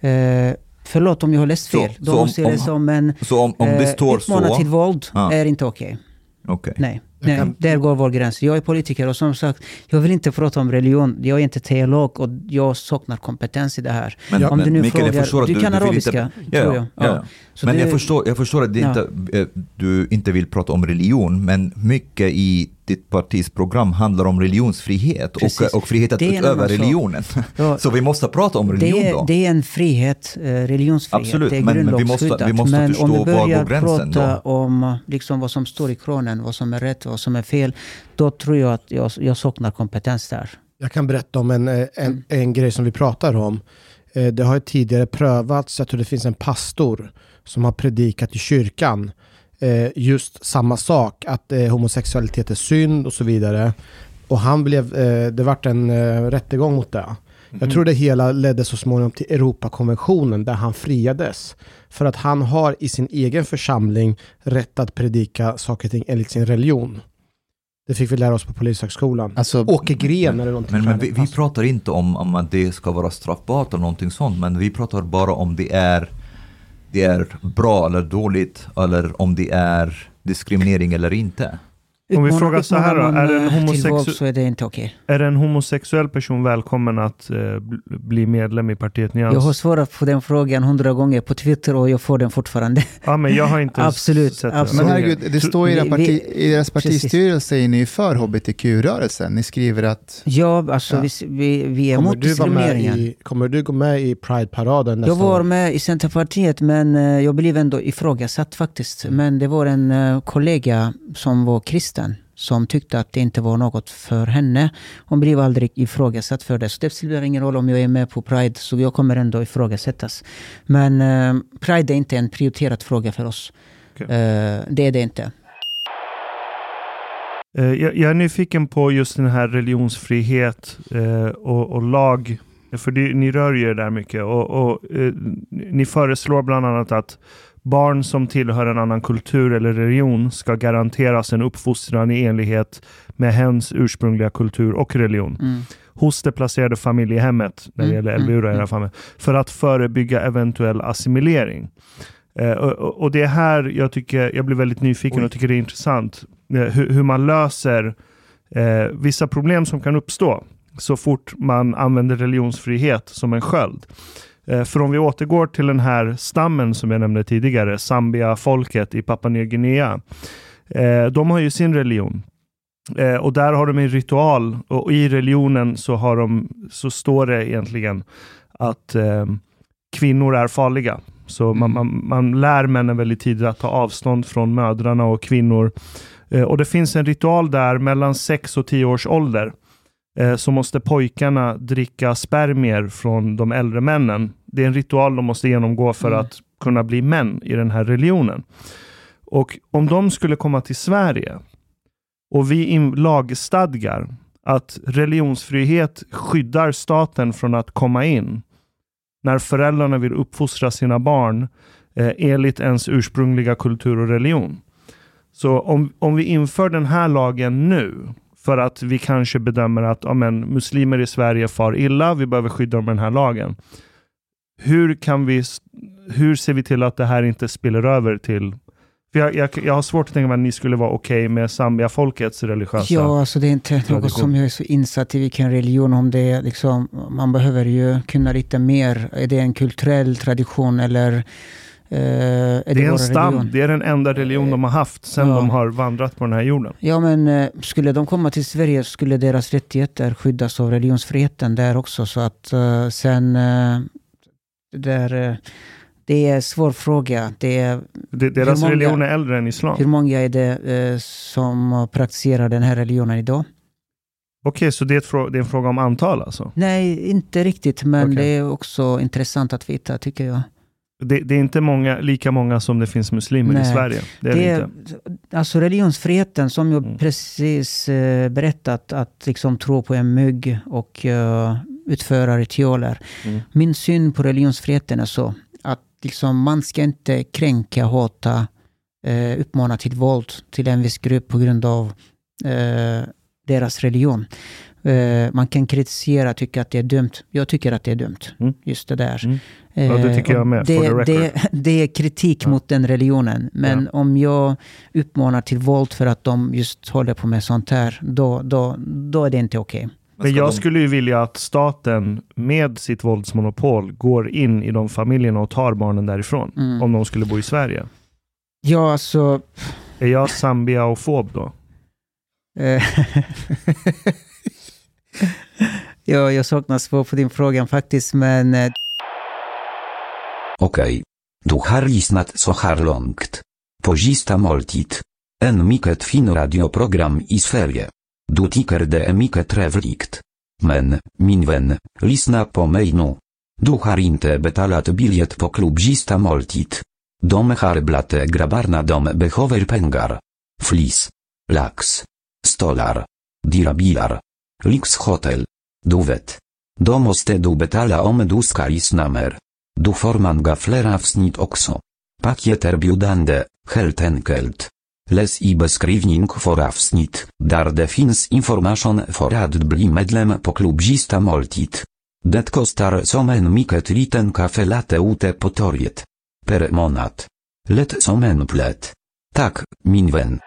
Eh, förlåt om jag har läst Så- fel. Då så om- måste jag om- läsa om, men Så om, om det eh, står så, till våld Ja. är inte okej. Okej. Nej, Jag nej kan- där går vår gräns. Jag är politiker och som sagt, jag vill inte prata om religion. Jag är inte teolog och jag saknar kompetens i det här. Men, Om men du nu Mikael, jag frågar- förstår att du kan vill arabiska, ja, tror ja, jag. Ja, Ja. Men du- jag förstår, jag förstår att det Ja. inte, eh, du inte vill prata om religion, men mycket i ditt partis program handlar om religionsfrihet och, och frihet att en utöva religionen. Ja, Så vi måste prata om religion det, då. är, det är en frihet, eh, religionsfrihet. Absolut, det är men- men vi måste- vi måste men förstå om vi börjar gränsen prata då? om liksom vad som står i Koranen, vad som är rätt, vad som är fel, då tror jag att jag, jag saknar kompetens där. Jag kan berätta om en, en, Mm. en grej som vi pratar om. Eh, Det har ju tidigare prövats, jag tror det finns en pastor som har predikat i kyrkan eh, just samma sak, att eh, homosexualitet är synd och så vidare. Och han blev, eh, det vart en eh, rättegång mot det. Jag tror det hela ledde så småningom till Europakonventionen där han friades. För att han har i sin egen församling rätt att predika saker och ting enligt sin religion. Det fick vi lära oss på Polishögskolan. Alltså, Åke Gren eller någonting. Men, men vi, vi pratar inte om, om att det ska vara straffbart eller någonting sånt, men vi pratar bara om det är, det är bra eller dåligt, eller om det är diskriminering eller inte. Om vi frågar så här då, är en eh, homosexu- är det inte okej. Är en homosexuell person välkommen att eh, bl- bli medlem i partiet Nyans? Jag har svarat på den frågan hundra gånger på Twitter och jag får den fortfarande. Ja, men jag har inte Absolut, sett det. absolut. men herregud, det står i, parti, i deras partistyrelse är ni för hbtq-rörelsen. Ni skriver att Ja, alltså Ja. Vi, vi, vi är Kommer med diskrimineringen. i, kommer du gå med i Pride-paraden nästa Jag var år? med i Centerpartiet men eh, jag blev ändå ifrågasatt faktiskt. Men det var en eh, kollega som var kristen som tyckte att det inte var något för henne. Hon blev aldrig ifrågasatt för det. Så det spelar ingen roll om jag är med på Pride, så jag kommer ändå ifrågasättas. Men eh, Pride är inte en prioriterad fråga för oss. Okej. Eh, det är det inte. Eh, Jag, jag är nyfiken på just den här religionsfrihet eh, och, och lag. För det, ni rör ju er där mycket. Och, och, eh, ni föreslår bland annat att barn som tillhör en annan kultur eller religion ska garanteras en uppfostran i enlighet med hens ursprungliga kultur och religion Mm. hos det placerade familjehemmet, när det Mm, gäller i mm. familj, för att förebygga eventuell assimilering. Eh, och, och- och det är här jag tycker, jag blir väldigt nyfiken Oj. och tycker det är intressant eh, hur, hur man löser eh, vissa problem som kan uppstå så fort man använder religionsfrihet som en sköld. Eh, för om vi återgår till den här stammen som jag nämnde tidigare, Zambia-folket i Papua Nya Guinea. Eh, de har ju sin religion. Eh, och där har de en ritual och i religionen så, har de, så står det egentligen att kvinnor är farliga. Så man, man, man lär männen väldigt tidigt att ta avstånd från mödrarna och kvinnor. Och det finns en ritual där mellan 6 och 10 års ålder eh, så måste pojkarna dricka spermier från de äldre männen. Det är en ritual de måste genomgå för Mm. att kunna bli män i den här religionen. Och om de skulle komma till Sverige och vi lagstadgar att religionsfrihet skyddar staten från att komma in när föräldrarna vill uppfostra sina barn eh, enligt ens ursprungliga kultur och religion. Så om, om vi inför den här lagen nu för att vi kanske bedömer att ja, men, muslimer i Sverige far illa, vi behöver skydda dem med den här lagen. Hur, kan vi, hur ser vi till att det här inte spiller över till för jag, jag, jag har svårt att tänka mig att ni skulle vara okej med Zambia-folkets religiösa... Ja, alltså det är inte något tradition. som jag är så insatt i vilken religion, om det är liksom, man behöver ju kunna lite mer. Är det en kulturell tradition eller eh, är det, det är en stam, religion? det är den enda religion de har haft sedan Ja. de har vandrat på den här jorden. Ja, men eh, skulle de komma till Sverige skulle deras rättigheter skyddas av religionsfriheten där också. Så att eh, sen, eh, där, eh, det är en svår fråga. Det är, Det, deras många- religion är äldre än islam. hur många är det eh, som praktiserar den här religionen idag? Okej, så det är, det är en fråga om antal alltså? Nej, inte riktigt, men Okej. det är också intressant att veta tycker jag. Det, det är inte många, lika många som det finns muslimer i Nej. Sverige. Det är det, Det inte. alltså religionsfriheten som jag Mm. precis eh, berättat, att liksom tro på en mygg och eh, utföra ritualer. Mm. Min syn på religionsfriheten är så att liksom, man ska inte kränka, hata, eh, uppmana till våld till en viss grupp på grund av eh, deras religion. Eh, man kan kritisera, tycka att det är dumt. Jag tycker att det är dumt, Mm. just det där. Mm. Ja, det tycker Eh, jag med, och for the Det, record. det, det är kritik Ja. mot den religionen. Men Ja. om jag uppmanar till våld för att de just håller på med sånt här, då, då, då är det inte okej. Men ska jag skulle ju vilja att staten med sitt våldsmonopol går in i de familjerna och tar barnen därifrån. Mm. Om de skulle bo i Sverige. Ja, alltså, Är jag Zambia-fob då? Ja, jag saknar svar på din fråga faktiskt, men Okej. Okej. Du har lyssnat så här långt. På sista måltid. En mycket fin radioprogram i Sverige. Du tycker det är mycket trevligt. Men, min vän, lyssna på mig nu. Du har inte betalat biljett på klubbista måltid. De har blate grabbarna de behöver pengar. Flis. Lax. Stolar. Dirabilar. Lyxhotel. Du vet. Då måste du betala om du ska lyssna mer. Du får gaflera fler avsnitt också. biudande, heltenkelt. helt enkelt. Läs i beskrivning för avsnitt, där det finns information för att bli medlem på klubb moltit. måltid. Det kostar som en mycket liten kafe late ute på torget. Per månad. Lätt som en plätt. Tak, min vän.